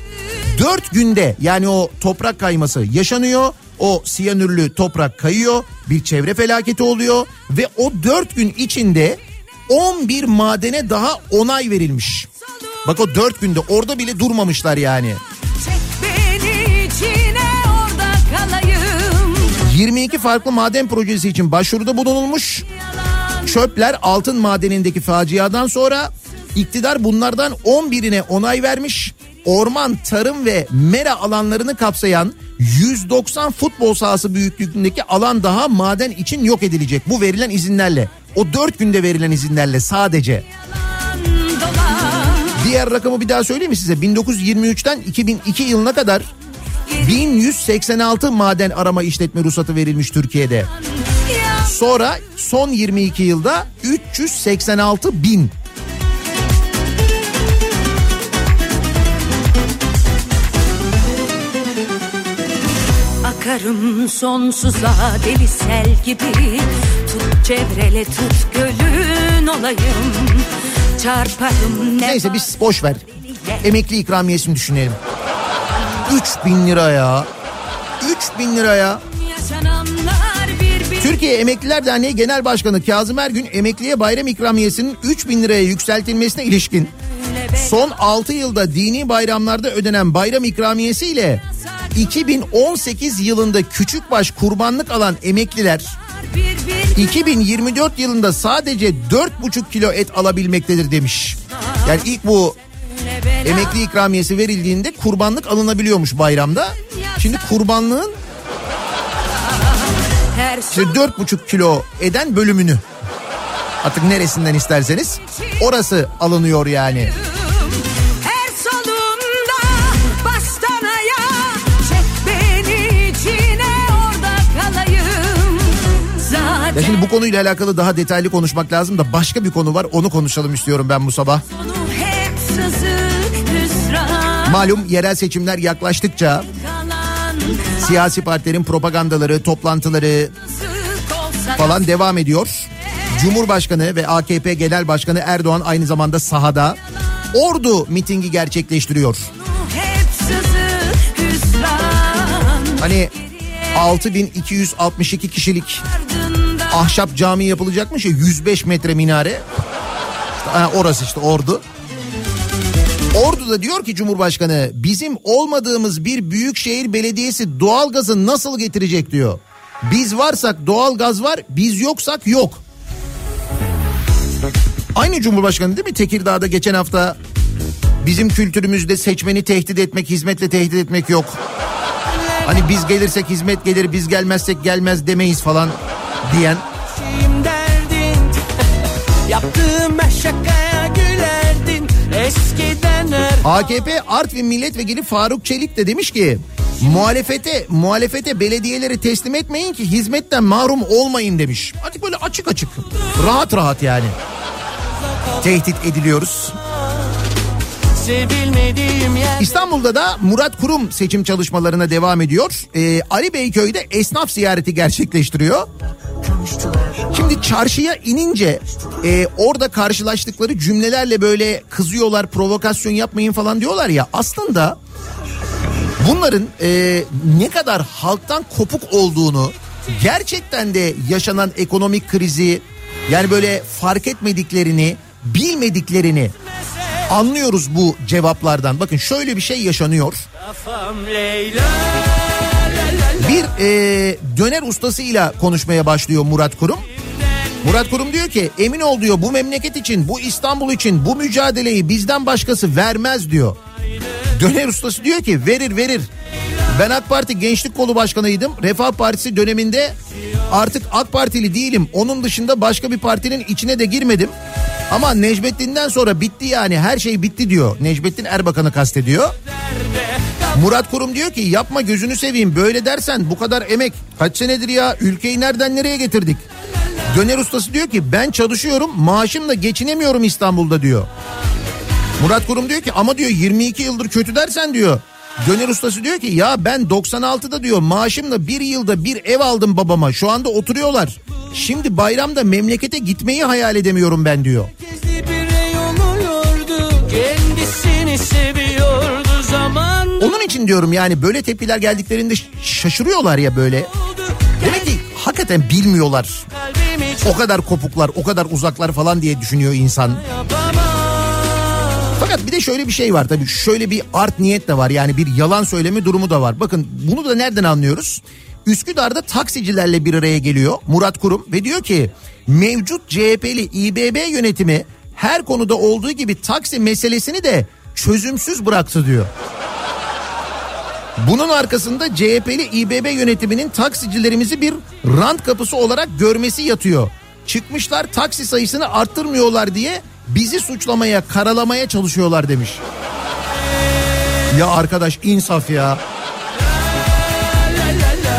Speaker 2: 4 günde yani o toprak kayması yaşanıyor. O siyanürlü toprak kayıyor bir çevre felaketi oluyor ve o 4 gün içinde 11 madene daha onay verilmiş. Bak o 4 günde orada bile durmamışlar yani.
Speaker 4: Çek beni içine orada kalayım
Speaker 2: 22 farklı maden projesi için başvuruda bulunulmuş. Çöpler altın madenindeki faciadan sonra iktidar bunlardan 11'ine onay vermiş. Orman, tarım ve mera alanlarını kapsayan 190 futbol sahası büyüklüğündeki alan daha maden için yok edilecek. Bu verilen izinlerle. O 4 günde verilen izinlerle sadece. Diğer rakamı bir daha söyleyeyim mi size? 1923'ten 2002 yılına kadar 1186 maden arama işletme ruhsatı verilmiş Türkiye'de. Sonra son 22 yılda 386 bin.
Speaker 4: Akarım sonsuza deli sel gibi Tut çevrele tut gölün olayım Çarparım ne
Speaker 2: Neyse biz boş ver. Emekli ikramiyesini düşünelim. 3 bin lira ya. 3 bin lira ya. Türkiye Emekliler Derneği Genel Başkanı Kazım Ergün emekliye bayram ikramiyesinin 3 bin liraya yükseltilmesine ilişkin son 6 yılda dini bayramlarda ödenen bayram ikramiyesi ile 2018 yılında küçükbaş kurbanlık alan emekliler
Speaker 4: bir bir
Speaker 2: 2024 yılında sadece 4,5 kilo et alabilmektedir demiş. Yani ilk bu emekli ikramiyesi verildiğinde kurbanlık alınabiliyormuş bayramda. Şimdi kurbanlığın işte 4,5 kilo eden bölümünü artık neresinden isterseniz orası alınıyor yani. Ya şimdi bu konuyla alakalı daha detaylı konuşmak lazım da başka bir konu var onu konuşalım istiyorum ben bu sabah. Malum yerel seçimler yaklaştıkça siyasi partilerin propagandaları, toplantıları falan devam ediyor. Cumhurbaşkanı ve AKP Genel Başkanı Erdoğan aynı zamanda sahada Ordu mitingi gerçekleştiriyor. Hani 6262 kişilik ahşap cami yapılacakmış ya 105 metre minare. Ha, orası işte Ordu. Ordu'da diyor ki Cumhurbaşkanı bizim olmadığımız bir büyükşehir belediyesi doğalgazı nasıl getirecek diyor. Biz varsak doğalgaz var biz yoksak yok. Aynı Cumhurbaşkanı değil mi Tekirdağ'da geçen hafta bizim kültürümüzde seçmeni tehdit etmek hizmetle tehdit etmek yok. Hani biz gelirsek hizmet gelir biz gelmezsek gelmez demeyiz falan diyen.
Speaker 1: Yaptığım şakaya gülerdin her
Speaker 2: AKP Artvin Milletvekili Faruk Çelik de demiş ki muhalefete muhalefete belediyeleri teslim etmeyin ki hizmetten mahrum olmayın demiş. Hadi böyle açık açık rahat rahat yani. Tehdit ediliyoruz. İstanbul'da da Murat Kurum seçim çalışmalarına devam ediyor. Ee, Ali Beyköy'de esnaf ziyareti gerçekleştiriyor. Şimdi çarşıya inince e, orada karşılaştıkları cümlelerle böyle kızıyorlar, provokasyon yapmayın falan diyorlar ya. Aslında bunların e, ne kadar halktan kopuk olduğunu, gerçekten de yaşanan ekonomik krizi yani böyle fark etmediklerini, bilmediklerini anlıyoruz bu cevaplardan. Bakın şöyle bir şey yaşanıyor. Bir e, döner ustasıyla konuşmaya başlıyor Murat Kurum. Murat Kurum diyor ki emin ol diyor bu memleket için bu İstanbul için bu mücadeleyi bizden başkası vermez diyor. Döner ustası diyor ki verir verir. Ben AK Parti Gençlik Kolu Başkanıydım. Refah Partisi döneminde artık AK Partili değilim. Onun dışında başka bir partinin içine de girmedim. Ama Necmettin'den sonra bitti yani her şey bitti diyor. Necmettin Erbakan'ı kastediyor. Murat Kurum diyor ki yapma gözünü seveyim böyle dersen bu kadar emek kaç senedir ya ülkeyi nereden nereye getirdik. Döner ustası diyor ki ben çalışıyorum maaşımla geçinemiyorum İstanbul'da diyor. Murat Kurum diyor ki ama diyor 22 yıldır kötü dersen diyor. Döner ustası diyor ki ya ben 96'da diyor maaşımla bir yılda bir ev aldım babama şu anda oturuyorlar. Şimdi bayramda memlekete gitmeyi hayal edemiyorum ben diyor. Onun için diyorum yani böyle tepkiler geldiklerinde şaşırıyorlar ya böyle. Demek ki hakikaten bilmiyorlar. O kadar kopuklar, o kadar uzaklar falan diye düşünüyor insan.
Speaker 1: yapamam
Speaker 2: Fakat bir de şöyle bir şey var tabii. Şöyle bir art niyet de var. Yani bir yalan söyleme durumu da var. Bakın bunu da nereden anlıyoruz? Üsküdar'da taksicilerle bir araya geliyor Murat Kurum ve diyor ki mevcut CHP'li İBB yönetimi her konuda olduğu gibi taksi meselesini de çözümsüz bıraktı diyor. Bunun arkasında CHP'li İBB yönetiminin taksicilerimizi bir rant kapısı olarak görmesi yatıyor. Çıkmışlar taksi sayısını arttırmıyorlar diye bizi suçlamaya, karalamaya çalışıyorlar demiş. Ya arkadaş insaf ya.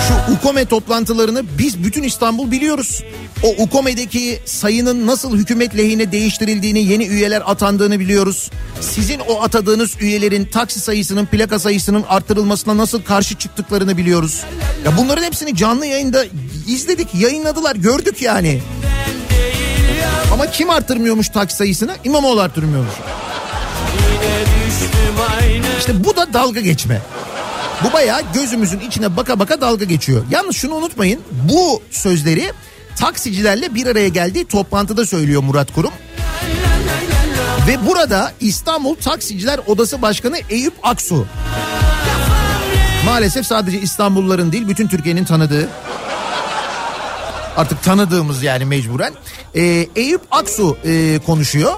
Speaker 2: Şu UKOME toplantılarını biz bütün İstanbul biliyoruz. O UKOME'deki sayının nasıl hükümet lehine değiştirildiğini, yeni üyeler atandığını biliyoruz. Sizin o atadığınız üyelerin taksi sayısının, plaka sayısının arttırılmasına nasıl karşı çıktıklarını biliyoruz. Ya bunların hepsini canlı yayında izledik, yayınladılar, gördük yani. Ama kim arttırmıyormuş taksi sayısını? İmamoğlu arttırmıyormuş. İşte bu da dalga geçme. Bu bayağı gözümüzün içine baka baka dalga geçiyor. Yalnız şunu unutmayın. Bu sözleri taksicilerle bir araya geldiği toplantıda söylüyor Murat Kurum. Ve burada İstanbul Taksiciler Odası Başkanı Eyüp Aksu. Maalesef sadece İstanbulluların değil bütün Türkiye'nin tanıdığı artık tanıdığımız yani mecburen. Ee, Eyüp Aksu e, konuşuyor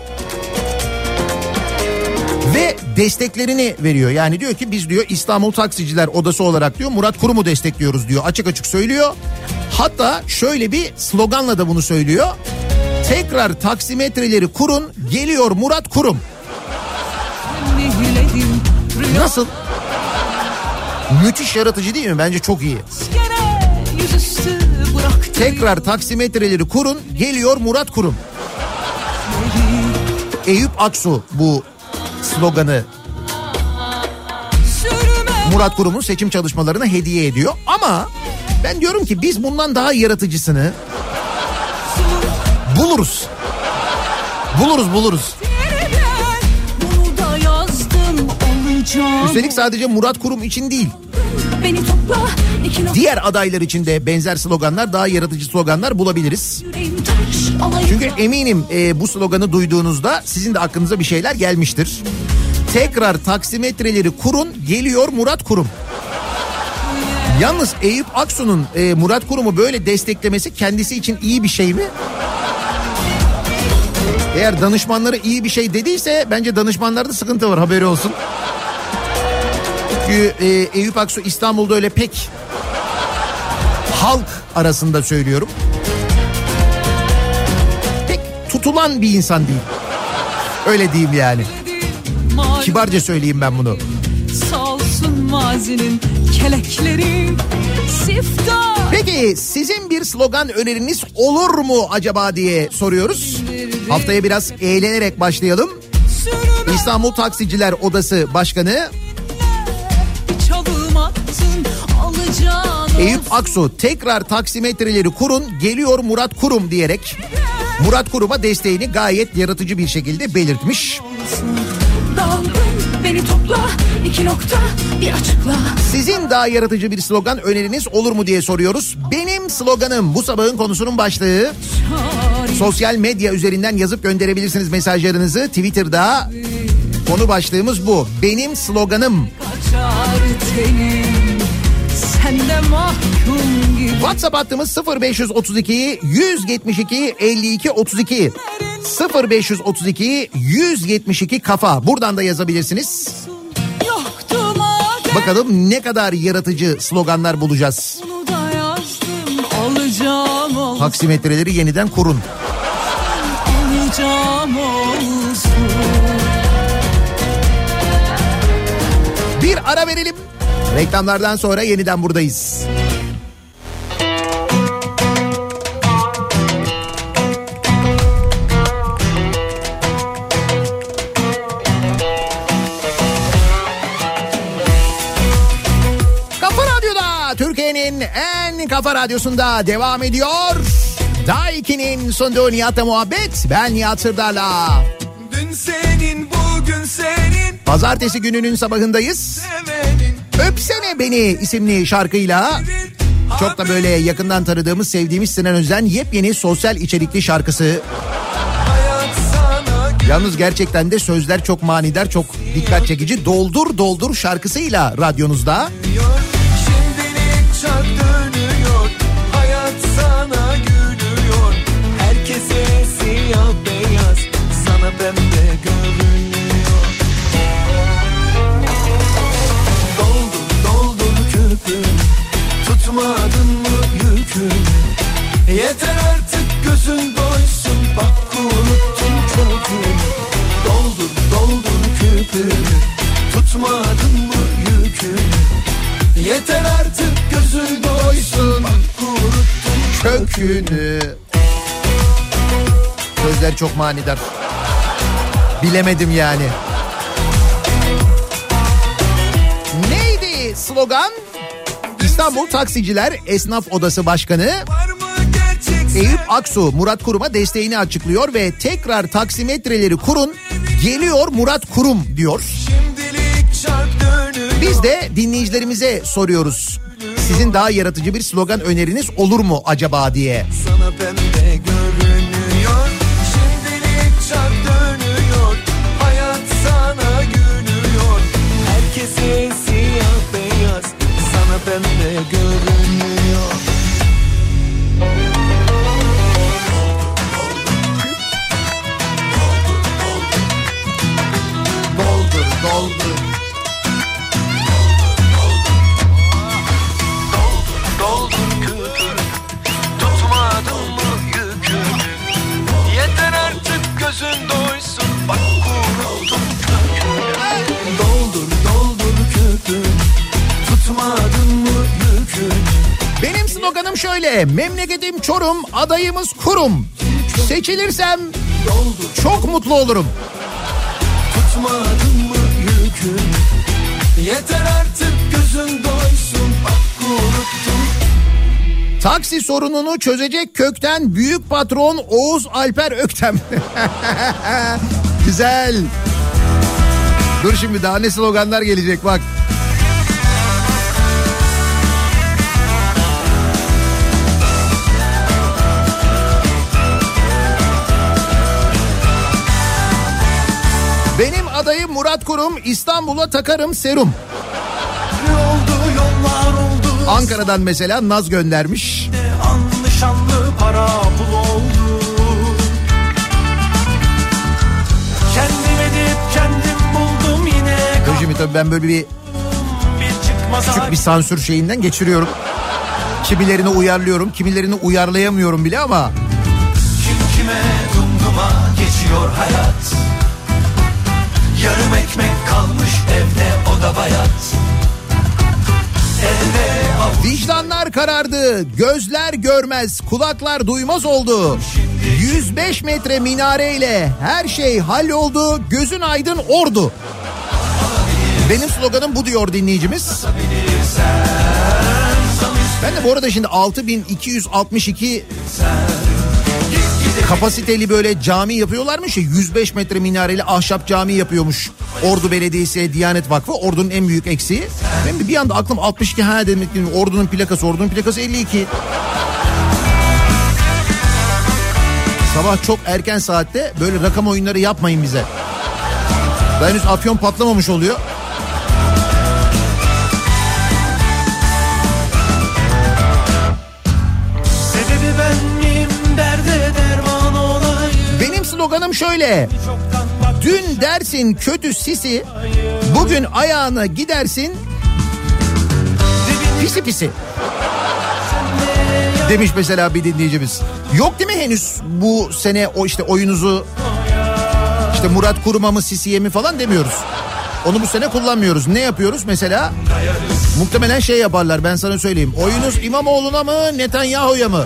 Speaker 2: ve desteklerini veriyor. Yani diyor ki biz diyor İstanbul Taksiciler Odası olarak diyor Murat Kurum'u destekliyoruz diyor. Açık açık söylüyor. Hatta şöyle bir sloganla da bunu söylüyor. Tekrar taksimetreleri kurun geliyor Murat Kurum. Nasıl? Müthiş yaratıcı değil mi? Bence çok iyi.
Speaker 7: yüzüstü.
Speaker 2: Tekrar taksimetreleri kurun geliyor Murat Kurum. Eyüp Aksu bu sloganı Murat Kurum'un seçim çalışmalarına hediye ediyor. Ama ben diyorum ki biz bundan daha yaratıcısını buluruz. Buluruz buluruz. Üstelik sadece Murat Kurum için değil.
Speaker 7: Beni topla
Speaker 2: Diğer adaylar için de benzer sloganlar, daha yaratıcı sloganlar bulabiliriz. Çünkü eminim e, bu sloganı duyduğunuzda sizin de aklınıza bir şeyler gelmiştir. Tekrar taksimetreleri kurun geliyor Murat Kurum. Yalnız Eyüp Aksu'nun e, Murat Kurum'u böyle desteklemesi kendisi için iyi bir şey mi? Eğer danışmanları iyi bir şey dediyse bence danışmanlarda sıkıntı var haberi olsun. Çünkü e, Eyüp Aksu İstanbul'da öyle pek halk arasında söylüyorum. Pek tutulan bir insan değil. Öyle diyeyim yani. Kibarca söyleyeyim ben bunu.
Speaker 7: Sağ olsun mazinin kelekleri siftah
Speaker 2: Peki sizin bir slogan öneriniz olur mu acaba diye soruyoruz. Haftaya biraz eğlenerek başlayalım. İstanbul Taksiciler Odası Başkanı Eyüp Aksu tekrar taksimetreleri kurun geliyor Murat Kurum diyerek Murat Kurum'a desteğini gayet yaratıcı bir şekilde belirtmiş.
Speaker 7: Topla nokta.
Speaker 2: Sizin daha yaratıcı bir slogan öneriniz olur mu diye soruyoruz. Benim sloganım bu sabahın konusunun başlığı. Sosyal medya üzerinden yazıp gönderebilirsiniz mesajlarınızı. Twitter'da konu başlığımız bu. Benim sloganım.
Speaker 7: kaçar tenim sende mahkum gibi.
Speaker 2: WhatsApp hattımız 0532 172 52 32 0532 172 kafa. Buradan da yazabilirsiniz. Bakalım ne kadar yaratıcı sloganlar bulacağız.
Speaker 7: yazdım
Speaker 2: Taksimetreleri yeniden kurun.
Speaker 7: alacağım olsun.
Speaker 2: Bir ara verelim. Reklamlardan sonra yeniden buradayız. Kafa Radyo'da Türkiye'nin en kafa radyosunda devam ediyor. Daiki'nin sunduğu Nihat'la muhabbet. Ben Nihat Sırdar'la.
Speaker 3: Dün senin bugün senin
Speaker 2: Pazartesi gününün sabahındayız.
Speaker 3: sevenin
Speaker 2: Öpsene Beni isimli şarkıyla Çok da böyle yakından tanıdığımız, sevdiğimiz Sinan Özen yepyeni sosyal içerikli şarkısı. Yalnız gerçekten de sözler çok manidar, çok dikkat çekici. Doldur Doldur şarkısıyla radyonuzda.
Speaker 3: Şimdilik Tutmadın mı yükünü Yeter artık gözün doysun Bak kuruttun kökünü Doldur doldur küpünü Tutmadın mı yükünü Yeter artık gözün doysun Bak kuruttun
Speaker 2: Kökünü. Sözler çok manidar. Bilemedim yani. Neydi slogan? İstanbul Taksiciler Esnaf Odası Başkanı Eyüp Aksu Murat Kurum'a desteğini açıklıyor ve tekrar taksimetreleri kurun geliyor Murat Kurum diyor. Biz de dinleyicilerimize soruyoruz. Sizin daha yaratıcı bir slogan öneriniz olur mu acaba diye.
Speaker 3: Sana pembe
Speaker 2: Memleketim Çorum, adayımız Kurum. Seçilirsem çok mutlu olurum.
Speaker 3: Tutmadın mı yükünü Yeter artık gözün doysun Bak kuruttun
Speaker 2: Taksi sorununu çözecek kökten büyük patron Oğuz Alper Öktem. Güzel. Dur şimdi daha ne sloganlar gelecek bak. Adayım Murat Kurum İstanbul'a takarım serum.
Speaker 3: oldu yollar oldu
Speaker 2: Ankara'dan mesela Naz göndermiş.
Speaker 3: Anlı şanlı para pul oldu Kendim edip kendim buldum yine
Speaker 2: şimdi tabii ben böyle bir
Speaker 3: bir
Speaker 2: küçük bir sansür şeyinden geçiriyorum. Kimilerini uyarlıyorum, kimilerini uyarlayamıyorum bile ama
Speaker 3: Kim kime dumduma geçiyor hayat Yarım ekmek kalmış evde o da bayat
Speaker 2: vicdanlar karardı, gözler görmez, kulaklar duymaz oldu. 105 metre minareyle her şey halloldu, gözün aydın ordu. Benim sloganım bu diyor dinleyicimiz. Ben de bu arada şimdi 6262 kapasiteli böyle cami yapıyorlarmış ya 105 metre minareli ahşap cami yapıyormuş. Ordu Belediyesi Diyanet Vakfı Ordu'nun en büyük eksiği. Ben bir anda aklım 62 ha demek Ordu'nun plakası Ordu'nun plakası 52. Sabah çok erken saatte böyle rakam oyunları yapmayın bize. Daha henüz afyon patlamamış oluyor. Sloganım şöyle. Dün dersin kötü sisi, bugün ayağına gidersin pisi pisi. Demiş mesela bir dinleyicimiz. Yok değil mi henüz bu sene o işte oyunuzu işte Murat Kurum'a mı Sisi'ye mi falan demiyoruz. Onu bu sene kullanmıyoruz. Ne yapıyoruz mesela? Muhtemelen şey yaparlar ben sana söyleyeyim. Oyunuz İmamoğlu'na mı Netanyahu'ya mı?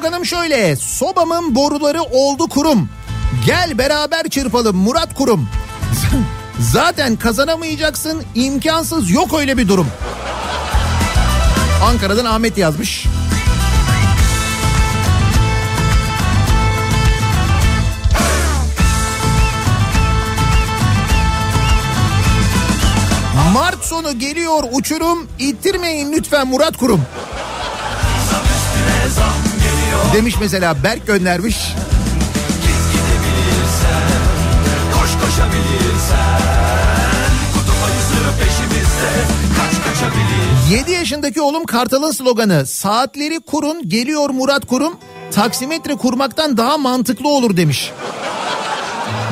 Speaker 2: sloganım şöyle. Sobamın boruları oldu kurum. Gel beraber çırpalım Murat Kurum. Zaten kazanamayacaksın imkansız yok öyle bir durum. Ankara'dan Ahmet yazmış. Mart sonu geliyor uçurum ittirmeyin lütfen Murat Kurum. Demiş mesela Berk göndermiş.
Speaker 3: Koş Kaç kaçabilir
Speaker 2: 7 yaşındaki oğlum Kartal'ın sloganı saatleri kurun geliyor Murat Kurum taksimetre kurmaktan daha mantıklı olur demiş.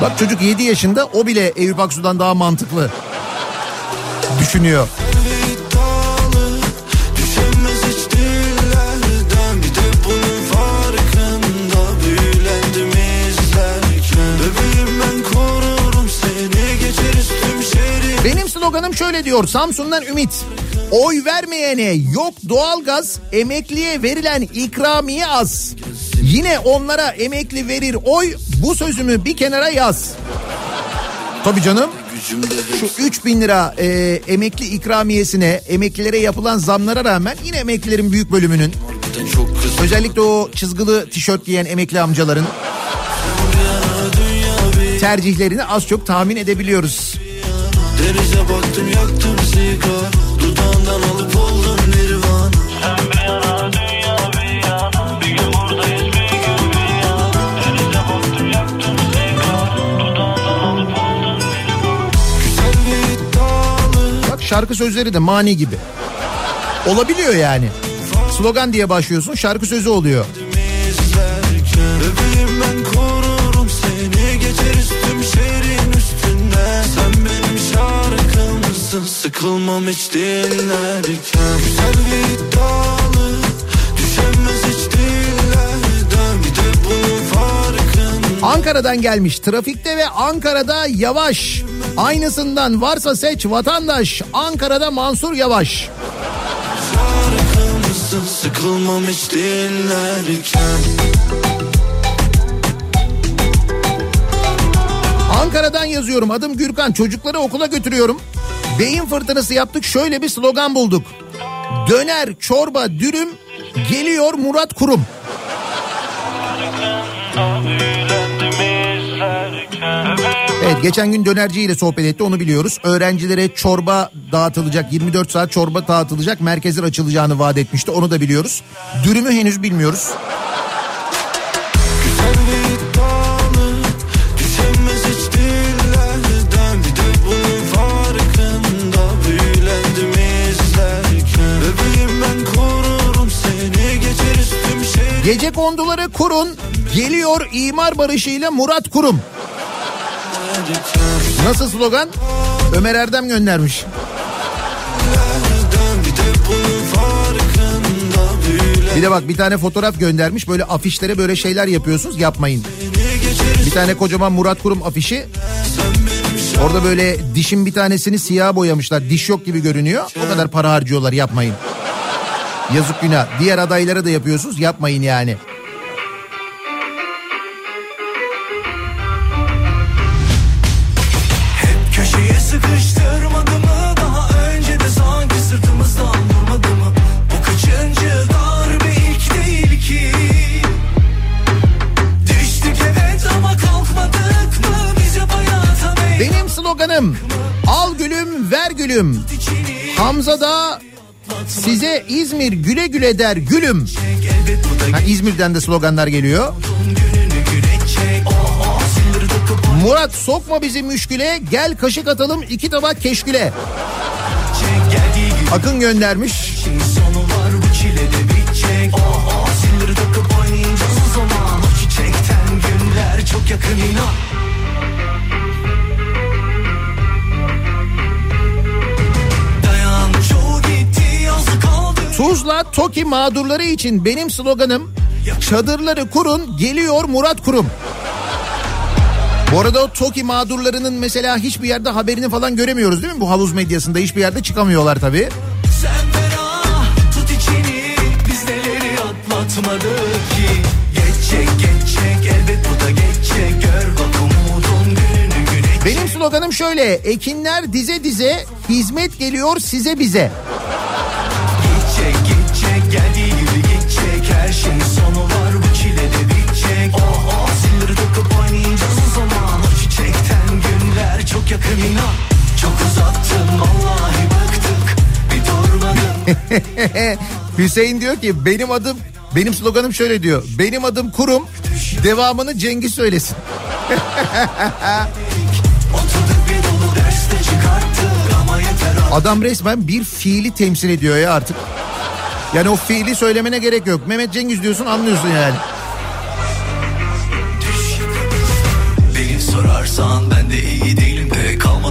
Speaker 2: Bak çocuk 7 yaşında o bile Eyüp Aksu'dan daha mantıklı düşünüyor. Benim sloganım şöyle diyor Samsun'dan Ümit. Oy vermeyene yok doğalgaz emekliye verilen ikramiye az. Yine onlara emekli verir oy bu sözümü bir kenara yaz. Tabii canım şu 3 bin lira e, emekli ikramiyesine emeklilere yapılan zamlara rağmen yine emeklilerin büyük bölümünün özellikle o çizgili tişört giyen emekli amcaların tercihlerini az çok tahmin edebiliyoruz.
Speaker 3: Denize baktım yaktım sigara Dudağından alıp oldum nirvana Sen bir yana dünya bir yana Bir gün buradayız bir gün bir yana Denize baktım yaktım sigara Dudağından alıp oldum nirvana Güzel bir iddialı
Speaker 2: Bak şarkı sözleri de mani gibi. Olabiliyor yani. Slogan diye başlıyorsun şarkı sözü oluyor.
Speaker 3: Şarkımsın Sıkılmam hiç dinlerken Güzel bir iddialı Düşemez hiç dillerden Bir de bunun farkında
Speaker 2: Ankara'dan gelmiş trafikte ve Ankara'da yavaş. Aynısından varsa seç vatandaş. Ankara'da Mansur Yavaş.
Speaker 3: Şarkımsın Sıkılmam hiç dinlerken
Speaker 2: Ankara'dan yazıyorum adım Gürkan çocukları okula götürüyorum. Beyin fırtınası yaptık şöyle bir slogan bulduk. Döner, çorba, dürüm geliyor Murat Kurum. Evet geçen gün dönerciyle sohbet etti onu biliyoruz. Öğrencilere çorba dağıtılacak 24 saat çorba dağıtılacak merkezler açılacağını vaat etmişti onu da biliyoruz. Dürümü henüz bilmiyoruz. Gece konduları kurun geliyor imar barışıyla Murat Kurum. Nasıl slogan? Ömer Erdem göndermiş.
Speaker 3: Bir de
Speaker 2: bak bir tane fotoğraf göndermiş böyle afişlere böyle şeyler yapıyorsunuz yapmayın. Bir tane kocaman Murat Kurum afişi. Orada böyle dişin bir tanesini siyah boyamışlar. Diş yok gibi görünüyor. O kadar para harcıyorlar yapmayın. Yazık günah. Diğer adaylara da yapıyorsunuz. Yapmayın yani.
Speaker 3: Köşeye sıkıştırmadı mı? Daha önce de sanki sırtımızdan vurmadı mı? Bu kaçıncı darbe? İlk değil ki. Düştük evet ama kalkmadık mı? Bize bayata meydan
Speaker 2: Benim sloganım al gülüm ver gülüm. Hamza da size İzmir güle güle der gülüm. Ha, İzmir'den de sloganlar geliyor. Murat sokma bizi müşküle gel kaşık atalım iki tabak keşküle. Akın göndermiş.
Speaker 3: sonu var bu
Speaker 2: Tuzla Toki mağdurları için benim sloganım çadırları kurun geliyor Murat Kurum. Bu arada o Toki mağdurlarının mesela hiçbir yerde haberini falan göremiyoruz değil mi? Bu havuz medyasında hiçbir yerde çıkamıyorlar tabii. Benim sloganım şöyle. Ekinler dize dize, hizmet geliyor size bize.
Speaker 3: Çok yakın inan Çok uzattın vallahi bıktık Bir durmadın
Speaker 2: Hüseyin diyor ki benim adım benim sloganım şöyle diyor. Benim adım kurum. Devamını Cengiz söylesin. Adam resmen bir fiili temsil ediyor ya artık. Yani o fiili söylemene gerek yok. Mehmet Cengiz diyorsun anlıyorsun yani.
Speaker 3: Beni sorarsan ben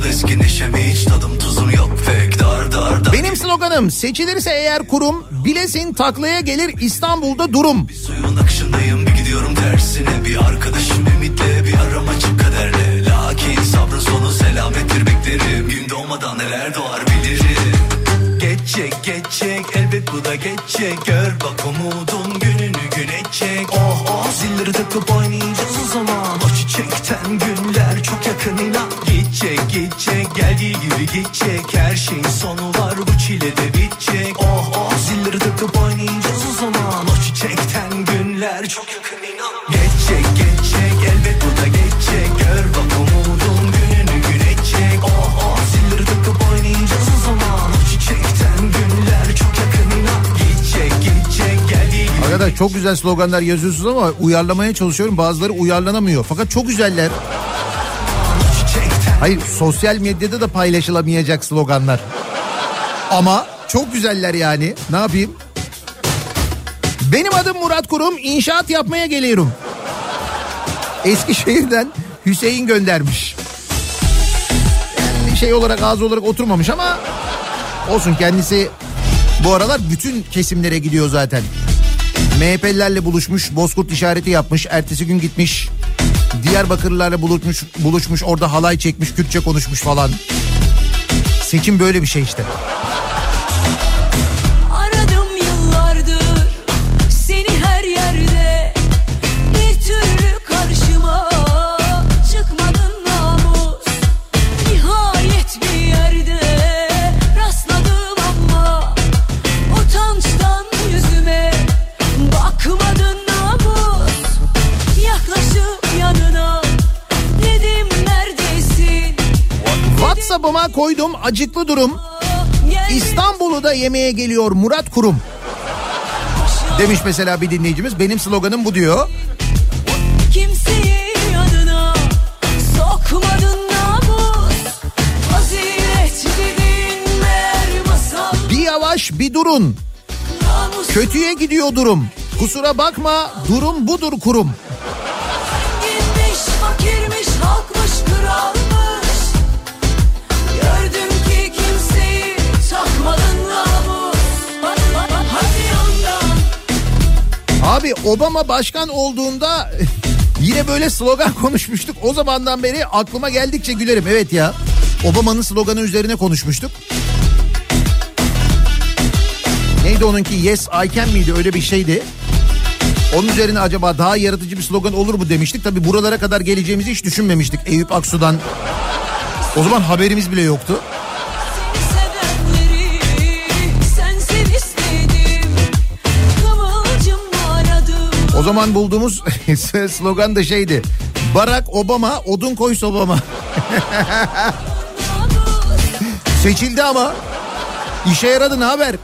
Speaker 3: eski neşem hiç tadım tuzum yok. Pek Dar dar dar.
Speaker 2: Benim sloganım seçilirse eğer kurum bilesin taklaya gelir İstanbul'da durum.
Speaker 3: Suyun akışındayım bir gidiyorum tersine. Bir arkadaşım ümitle bir aramacı kaderle. Lakin sabrın sonu selamettir beklerim. Gün doğmadan neler doğar bilirim. Geçecek geçecek elbet bu da geçecek. Gör bak umudun gününü güneşecek Oh oh. Zilleri takıp oynayacağız o zaman. O çiçekten günler çok yakın inan Gidecek geldiği gibi gidecek. Her şeyin sonu var bu çile de bitecek. Oh oh zilleri takıp oynayacağız o zaman. O çiçekten günler çok yakın inan. Geçecek geçecek elbet bu da geçecek. Gör bak umudun gününü güneşecek Oh oh zilleri takıp oynayacağız o zaman. O çiçekten günler çok yakın inan. Gidecek gidecek geldiği gibi
Speaker 2: Arkadaş çok güzel sloganlar yazıyorsunuz ama uyarlamaya çalışıyorum. Bazıları uyarlanamıyor. Fakat çok güzeller. Hayır sosyal medyada da paylaşılamayacak sloganlar. Ama çok güzeller yani. Ne yapayım? Benim adım Murat Kurum. İnşaat yapmaya geliyorum. Eskişehir'den Hüseyin göndermiş. Yani şey olarak ağız olarak oturmamış ama olsun kendisi bu aralar bütün kesimlere gidiyor zaten. MHP'lilerle buluşmuş, Bozkurt işareti yapmış, ertesi gün gitmiş. Diyarbakırlılarla buluşmuş, buluşmuş, orada halay çekmiş, Kürtçe konuşmuş falan. Seçim böyle bir şey işte. WhatsApp'ıma koydum acıklı durum. İstanbul'u da yemeğe geliyor Murat Kurum. Demiş mesela bir dinleyicimiz. Benim sloganım bu diyor.
Speaker 7: Kimseyi yanına sokmadın
Speaker 2: Bir yavaş bir durun. Kötüye gidiyor durum. Kusura bakma durum budur kurum.
Speaker 7: Zenginmiş, fakirmiş, halkmış, kralmış
Speaker 2: Abi Obama başkan olduğunda yine böyle slogan konuşmuştuk. O zamandan beri aklıma geldikçe gülerim. Evet ya. Obama'nın sloganı üzerine konuşmuştuk. Neydi onunki? Yes I can miydi? Öyle bir şeydi. Onun üzerine acaba daha yaratıcı bir slogan olur mu demiştik. Tabi buralara kadar geleceğimizi hiç düşünmemiştik. Eyüp Aksu'dan. O zaman haberimiz bile yoktu. O zaman bulduğumuz slogan da şeydi. Barack Obama odun koy sobama. Seçildi ama. İşe yaradı ne haber?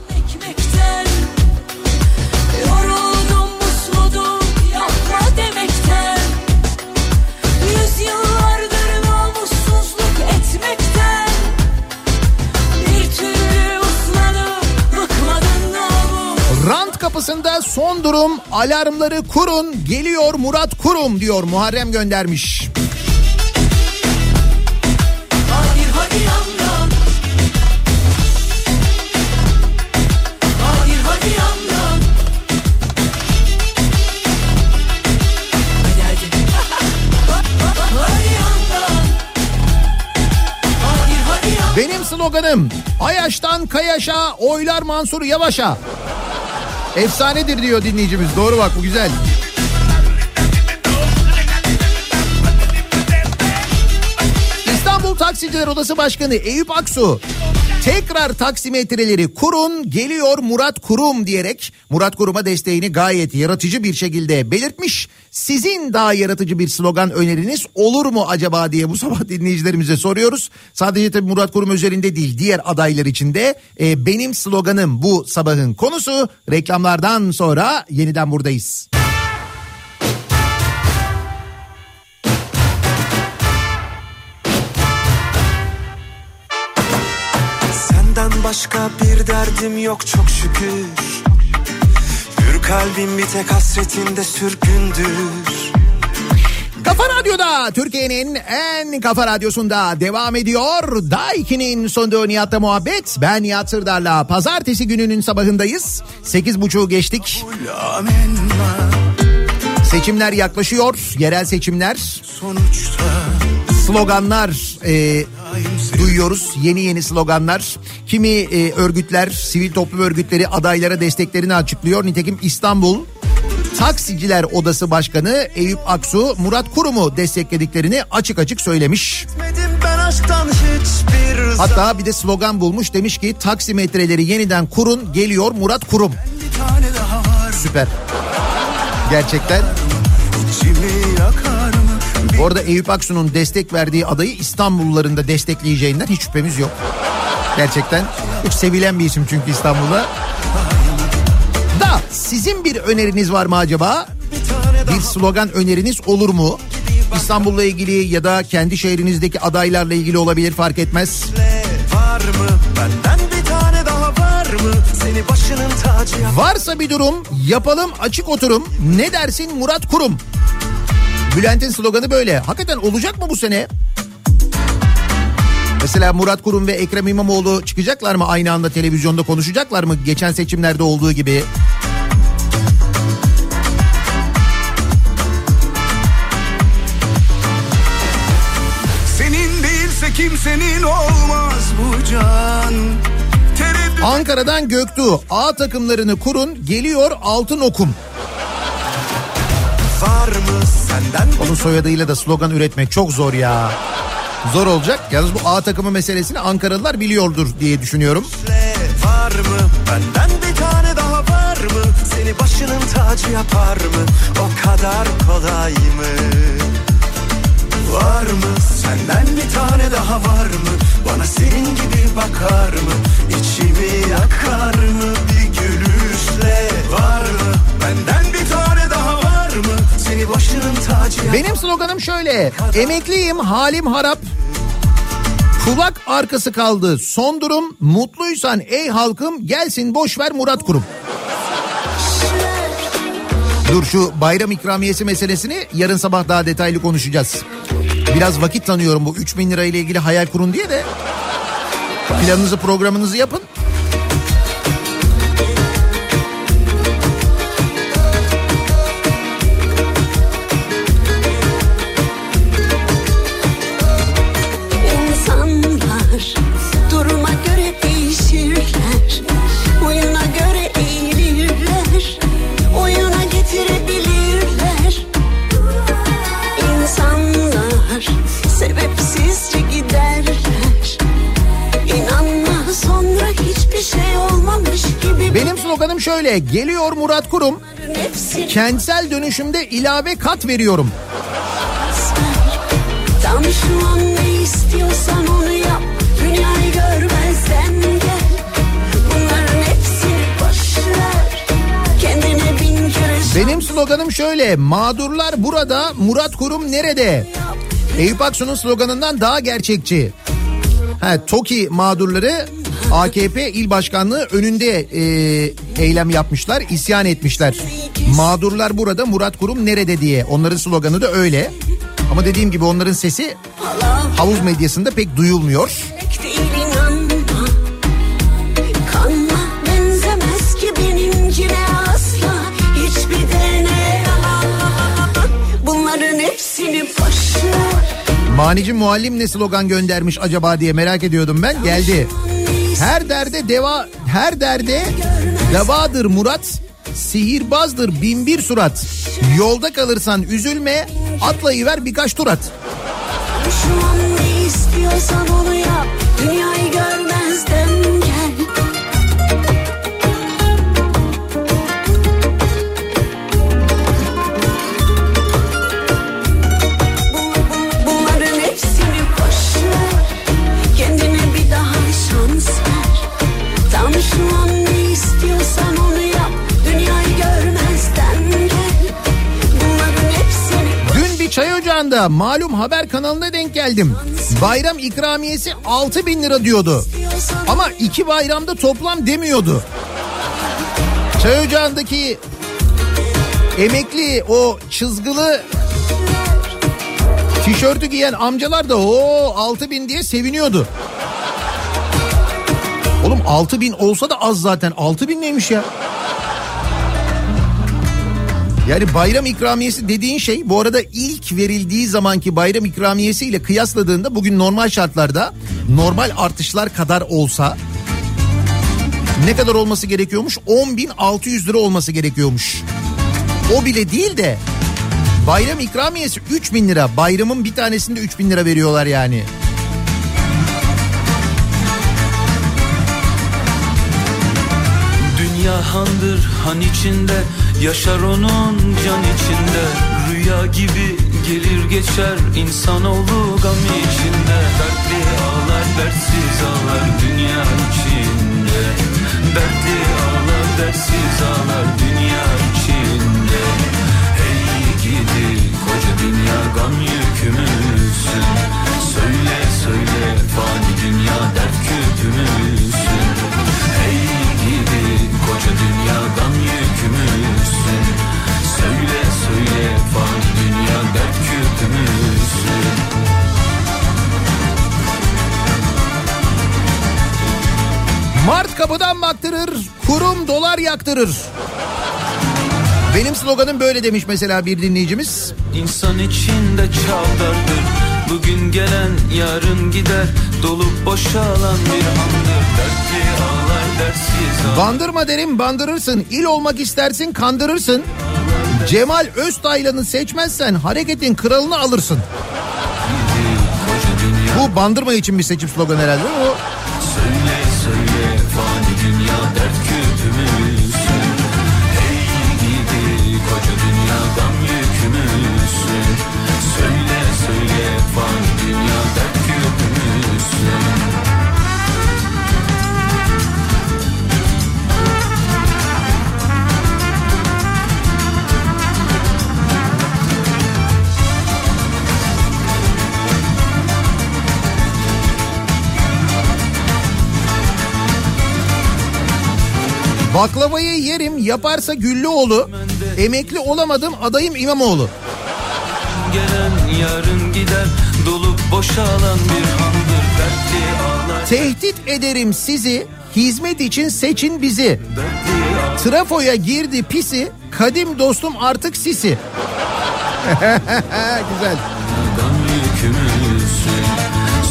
Speaker 2: Rant kapısında son durum alarmları kurun geliyor Murat Kurum diyor Muharrem göndermiş.
Speaker 7: Hadi hadi Hadi
Speaker 2: Benim sloganım Ayaş'tan Kayaş'a oylar Mansur Yavaş'a. Efsanedir diyor dinleyicimiz. Doğru bak bu güzel. İstanbul Taksiciler Odası Başkanı Eyüp Aksu tekrar taksimetreleri kurun geliyor Murat Kurum diyerek Murat Kurum'a desteğini gayet yaratıcı bir şekilde belirtmiş. Sizin daha yaratıcı bir slogan öneriniz olur mu acaba diye bu sabah dinleyicilerimize soruyoruz. Sadece tabii Murat Kurum üzerinde değil diğer adaylar için de e, benim sloganım bu sabahın konusu. Reklamlardan sonra yeniden buradayız.
Speaker 3: Senden başka bir derdim yok çok şükür kalbim bir tek hasretinde sürgündür
Speaker 2: Kafa Radyo'da Türkiye'nin en kafa radyosunda devam ediyor. Daiki'nin sonunda Nihat'la muhabbet. Ben Nihat Sırdar'la pazartesi gününün sabahındayız. Sekiz buçuğu geçtik. Seçimler yaklaşıyor. Yerel seçimler. Sloganlar e, duyuyoruz. Yeni yeni sloganlar. Kimi e, örgütler, sivil toplum örgütleri adaylara desteklerini açıklıyor. Nitekim İstanbul Taksiciler Odası Başkanı Eyüp Aksu Murat Kurum'u desteklediklerini açık açık söylemiş. Hatta bir de slogan bulmuş demiş ki taksimetreleri yeniden kurun geliyor Murat Kurum. Süper. Gerçekten.
Speaker 3: İçimi yakar?
Speaker 2: Bu arada Eyüp Aksu'nun destek verdiği adayı İstanbulluların da destekleyeceğinden hiç şüphemiz yok. Gerçekten çok sevilen bir isim çünkü İstanbul'da. Da sizin bir öneriniz var mı acaba? Bir slogan öneriniz olur mu? İstanbul'la ilgili ya da kendi şehrinizdeki adaylarla ilgili olabilir fark etmez.
Speaker 3: Var mı? Benden bir tane daha var mı? Seni başının tacı
Speaker 2: Varsa bir durum yapalım açık oturum. Ne dersin Murat Kurum? Bülent'in sloganı böyle. Hakikaten olacak mı bu sene? Mesela Murat Kurum ve Ekrem İmamoğlu çıkacaklar mı aynı anda televizyonda konuşacaklar mı geçen seçimlerde olduğu gibi?
Speaker 3: Senin değilse kimsenin olmaz bu can Tereddüt
Speaker 2: Ankara'dan Göktuğ A takımlarını kurun geliyor altın okum.
Speaker 3: var
Speaker 2: Onun soyadıyla da slogan üretmek çok zor ya. Zor olacak. Yalnız bu A takımı meselesini Ankaralılar biliyordur diye düşünüyorum.
Speaker 3: var mı? Benden bir tane daha var mı? Seni başının tacı yapar mı? O kadar kolay mı? Var mı? Senden bir tane daha var mı? Bana senin gibi
Speaker 2: sloganım şöyle. Emekliyim halim harap. Kulak arkası kaldı. Son durum mutluysan ey halkım gelsin boş ver Murat Kurum. Dur şu bayram ikramiyesi meselesini yarın sabah daha detaylı konuşacağız. Biraz vakit tanıyorum bu 3000 lira ile ilgili hayal kurun diye de. Planınızı programınızı yapın. Şöyle. Geliyor Murat Kurum. Kentsel dönüşümde ilave kat veriyorum.
Speaker 4: Tam şu an ne istiyorsan onu yap Dünyayı görmezden gel Bunların hepsini boş ver Kendine bin kere
Speaker 2: Benim sloganım şöyle. Mağdurlar burada, Murat Kurum nerede? Eyüp Aksu'nun sloganından daha gerçekçi. Ha, TOKİ mağdurları AKP il başkanlığı önünde e, eylem yapmışlar, isyan etmişler. Mağdurlar burada, Murat Kurum nerede diye. Onların sloganı da öyle. Ama dediğim gibi onların sesi havuz medyasında pek duyulmuyor. Manici muallim ne slogan göndermiş acaba diye merak ediyordum ben. Geldi. Her derde deva, her derde devadır Murat. Sihirbazdır bin bir surat. Yolda kalırsan üzülme atlayıver birkaç tur at.
Speaker 4: Düşman ne istiyorsan
Speaker 2: onu yap. Dünyayı görmen malum haber kanalına denk geldim. Bayram ikramiyesi 6 bin lira diyordu. Ama iki bayramda toplam demiyordu. Çay ocağındaki emekli o çizgili tişörtü giyen amcalar da o 6 bin diye seviniyordu. Oğlum 6 bin olsa da az zaten 6 bin neymiş ya? Yani bayram ikramiyesi dediğin şey bu arada ilk verildiği zamanki bayram ikramiyesi ile kıyasladığında bugün normal şartlarda normal artışlar kadar olsa ne kadar olması gerekiyormuş? 10.600 lira olması gerekiyormuş. O bile değil de bayram ikramiyesi 3000 lira. Bayramın bir tanesinde 3000 lira veriyorlar yani.
Speaker 1: Dünya handır han içinde Yaşar onun can içinde. Rüya gibi gelir geçer insanoğlu gam içinde. Dertli ağlar dertsiz ağlar dünya içinde. Dertli ağlar dertsiz ağlar dünya içinde. Hey gidi koca dünya gam yükümüzsün. Söyle söyle fani dünya dert küpümüzsün koca dünyadan yükümüzsün Söyle söyle fani dünya dert küpümüzsün
Speaker 2: Mart kapıdan baktırır, kurum dolar yaktırır. Benim sloganım böyle demiş mesela bir dinleyicimiz.
Speaker 1: İnsan içinde çavdardır Bugün gelen yarın gider Dolup boşalan bir andır Dertli ağlar dersiz ağlar
Speaker 2: Bandırma derim bandırırsın, il olmak istersin kandırırsın. Cemal Öztaylan'ı seçmezsen hareketin kralını alırsın. Bu bandırma için bir seçim sloganı herhalde? O
Speaker 1: Söyle söyle fani dünya dert küpümüzsün
Speaker 2: Baklavayı yerim yaparsa Güllüoğlu. Emekli olamadım adayım İmamoğlu.
Speaker 1: Gelen yarın gider Dolup boşalan bir handır
Speaker 2: Tehdit ederim sizi hizmet için seçin bizi. Trafoya girdi pisi kadim dostum artık sisi. Güzel.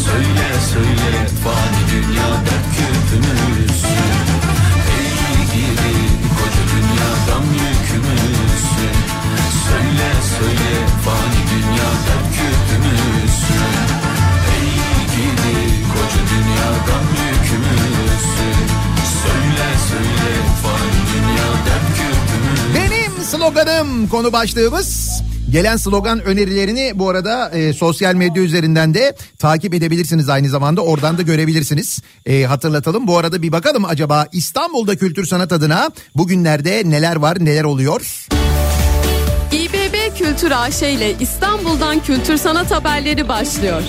Speaker 1: Söyle söyle fani dünya dert küpümüzsün
Speaker 2: sloganım konu başlığımız. Gelen slogan önerilerini bu arada e, sosyal medya üzerinden de takip edebilirsiniz aynı zamanda oradan da görebilirsiniz. E, hatırlatalım bu arada bir bakalım acaba İstanbul'da kültür sanat adına bugünlerde neler var neler oluyor?
Speaker 8: İBB Kültür AŞ ile İstanbul'dan kültür sanat haberleri başlıyor.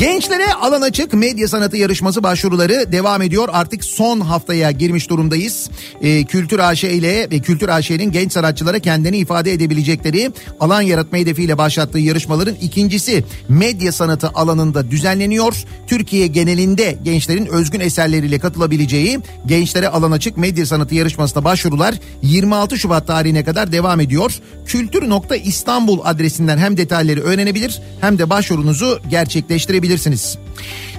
Speaker 2: Gençlere alan açık medya sanatı yarışması başvuruları devam ediyor. Artık son haftaya girmiş durumdayız. Ee, Kültür AŞ ile ve Kültür AŞ'nin genç sanatçılara kendini ifade edebilecekleri alan yaratma hedefiyle başlattığı yarışmaların ikincisi medya sanatı alanında düzenleniyor. Türkiye genelinde gençlerin özgün eserleriyle katılabileceği gençlere alan açık medya sanatı yarışmasına başvurular 26 Şubat tarihine kadar devam ediyor. Kültür.İstanbul adresinden hem detayları öğrenebilir hem de başvurunuzu gerçekleştirebilirsiniz ulaşabilirsiniz.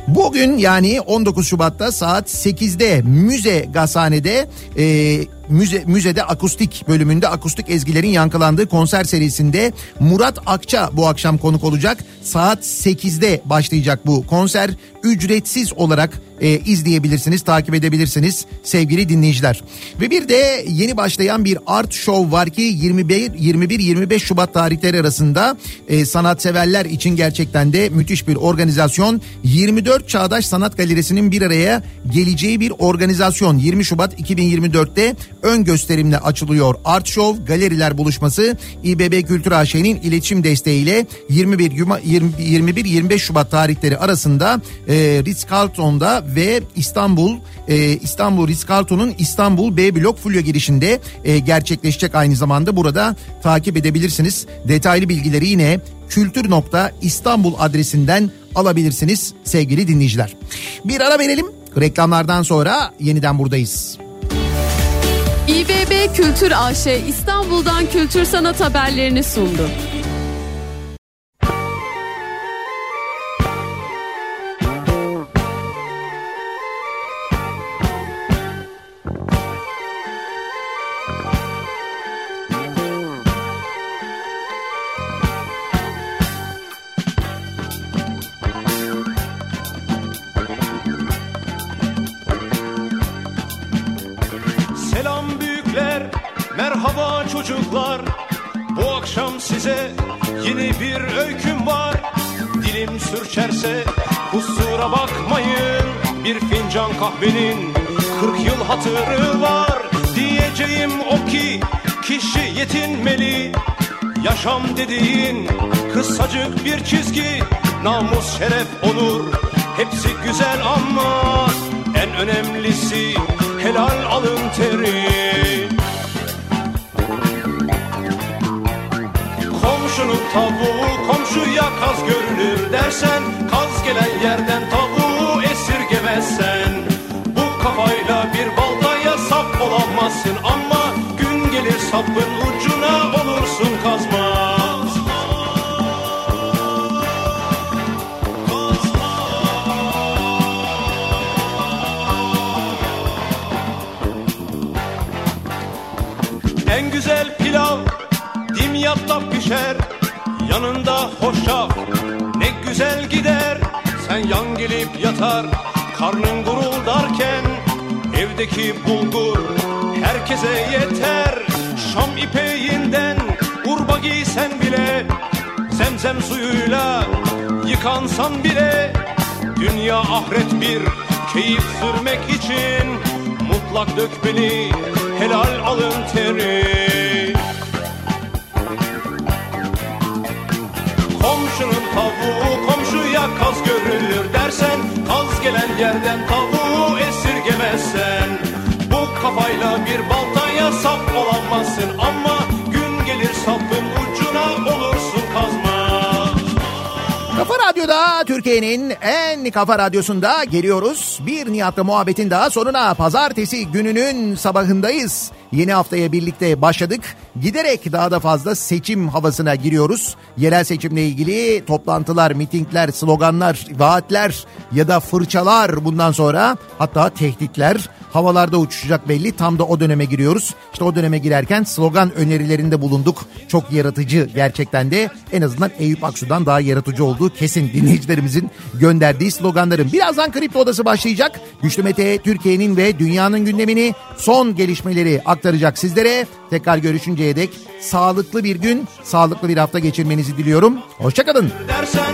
Speaker 2: Bugün yani 19 Şubat'ta saat 8'de Müze Gazhane'de e, müze, müzede akustik bölümünde akustik ezgilerin yankılandığı konser serisinde Murat Akça bu akşam konuk olacak. Saat 8'de başlayacak bu konser. Ücretsiz olarak e, izleyebilirsiniz, takip edebilirsiniz sevgili dinleyiciler. Ve bir de yeni başlayan bir art show var ki 21 21-25 Şubat tarihleri arasında e, sanatseverler için gerçekten de müthiş bir organizasyon. 24 Çağdaş Sanat Galerisi'nin bir araya geleceği bir organizasyon. 20 Şubat 2024'te ön gösterimle açılıyor. Art Show Galeriler Buluşması İBB Kültür AŞ'nin iletişim desteğiyle 21 21-25 Şubat tarihleri arasında e, Ritz Carlton'da ve İstanbul e, İstanbul Ritz Carlton'un İstanbul B blok Fulya girişinde e, gerçekleşecek aynı zamanda burada takip edebilirsiniz. Detaylı bilgileri yine kültür.istanbul adresinden alabilirsiniz sevgili dinleyiciler. Bir ara verelim. Reklamlardan sonra yeniden buradayız.
Speaker 8: İBB Kültür AŞ İstanbul'dan kültür sanat haberlerini sundu.
Speaker 9: Sürçerse kusura bakmayın. Bir fincan kahvenin 40 yıl hatırı var. Diyeceğim o ki kişi yetinmeli. Yaşam dediğin kısacık bir çizgi. Namus, şeref, onur hepsi güzel ama en önemlisi helal alın teri. Komşunun tavuğu komşuya kaz görünür dersen Kaz gelen yerden tavuğu esirgemezsen. Bu kafayla bir baltaya sap olamazsın Ama gün gelir sapın Evdeki bulgur herkese yeter. Şam ipeğinden urba giysen bile Zemzem suyuyla yıkansan bile Dünya ahiret bir keyif sürmek için Mutlak dökmeli helal alın teri. Komşunun tavuğu komşuya kaz görülür dersen Kaz gelen yerden tavuğu esirgemezsen Bu kafayla bir baltaya sap olamazsın Ama gün gelir sapın ucuna olursun kazma
Speaker 2: Kafa Radyo'da Türkiye'nin en kafa radyosunda geliyoruz. Bir Nihat'la muhabbetin daha sonuna pazartesi gününün sabahındayız. Yeni haftaya birlikte başladık. Giderek daha da fazla seçim havasına giriyoruz. Yerel seçimle ilgili toplantılar, mitingler, sloganlar, vaatler ya da fırçalar bundan sonra hatta tehditler havalarda uçuşacak belli. Tam da o döneme giriyoruz. İşte o döneme girerken slogan önerilerinde bulunduk. Çok yaratıcı gerçekten de en azından Eyüp Aksu'dan daha yaratıcı olduğu kesin dinleyicilerimizin gönderdiği sloganların. Birazdan Kripto Odası başlayacak. Güçlü Mete Türkiye'nin ve dünyanın gündemini son gelişmeleri aktaracak sizlere. Tekrar görüşünceye dek sağlıklı bir gün, sağlıklı bir hafta geçirmenizi diliyorum. Hoşçakalın.
Speaker 9: dersen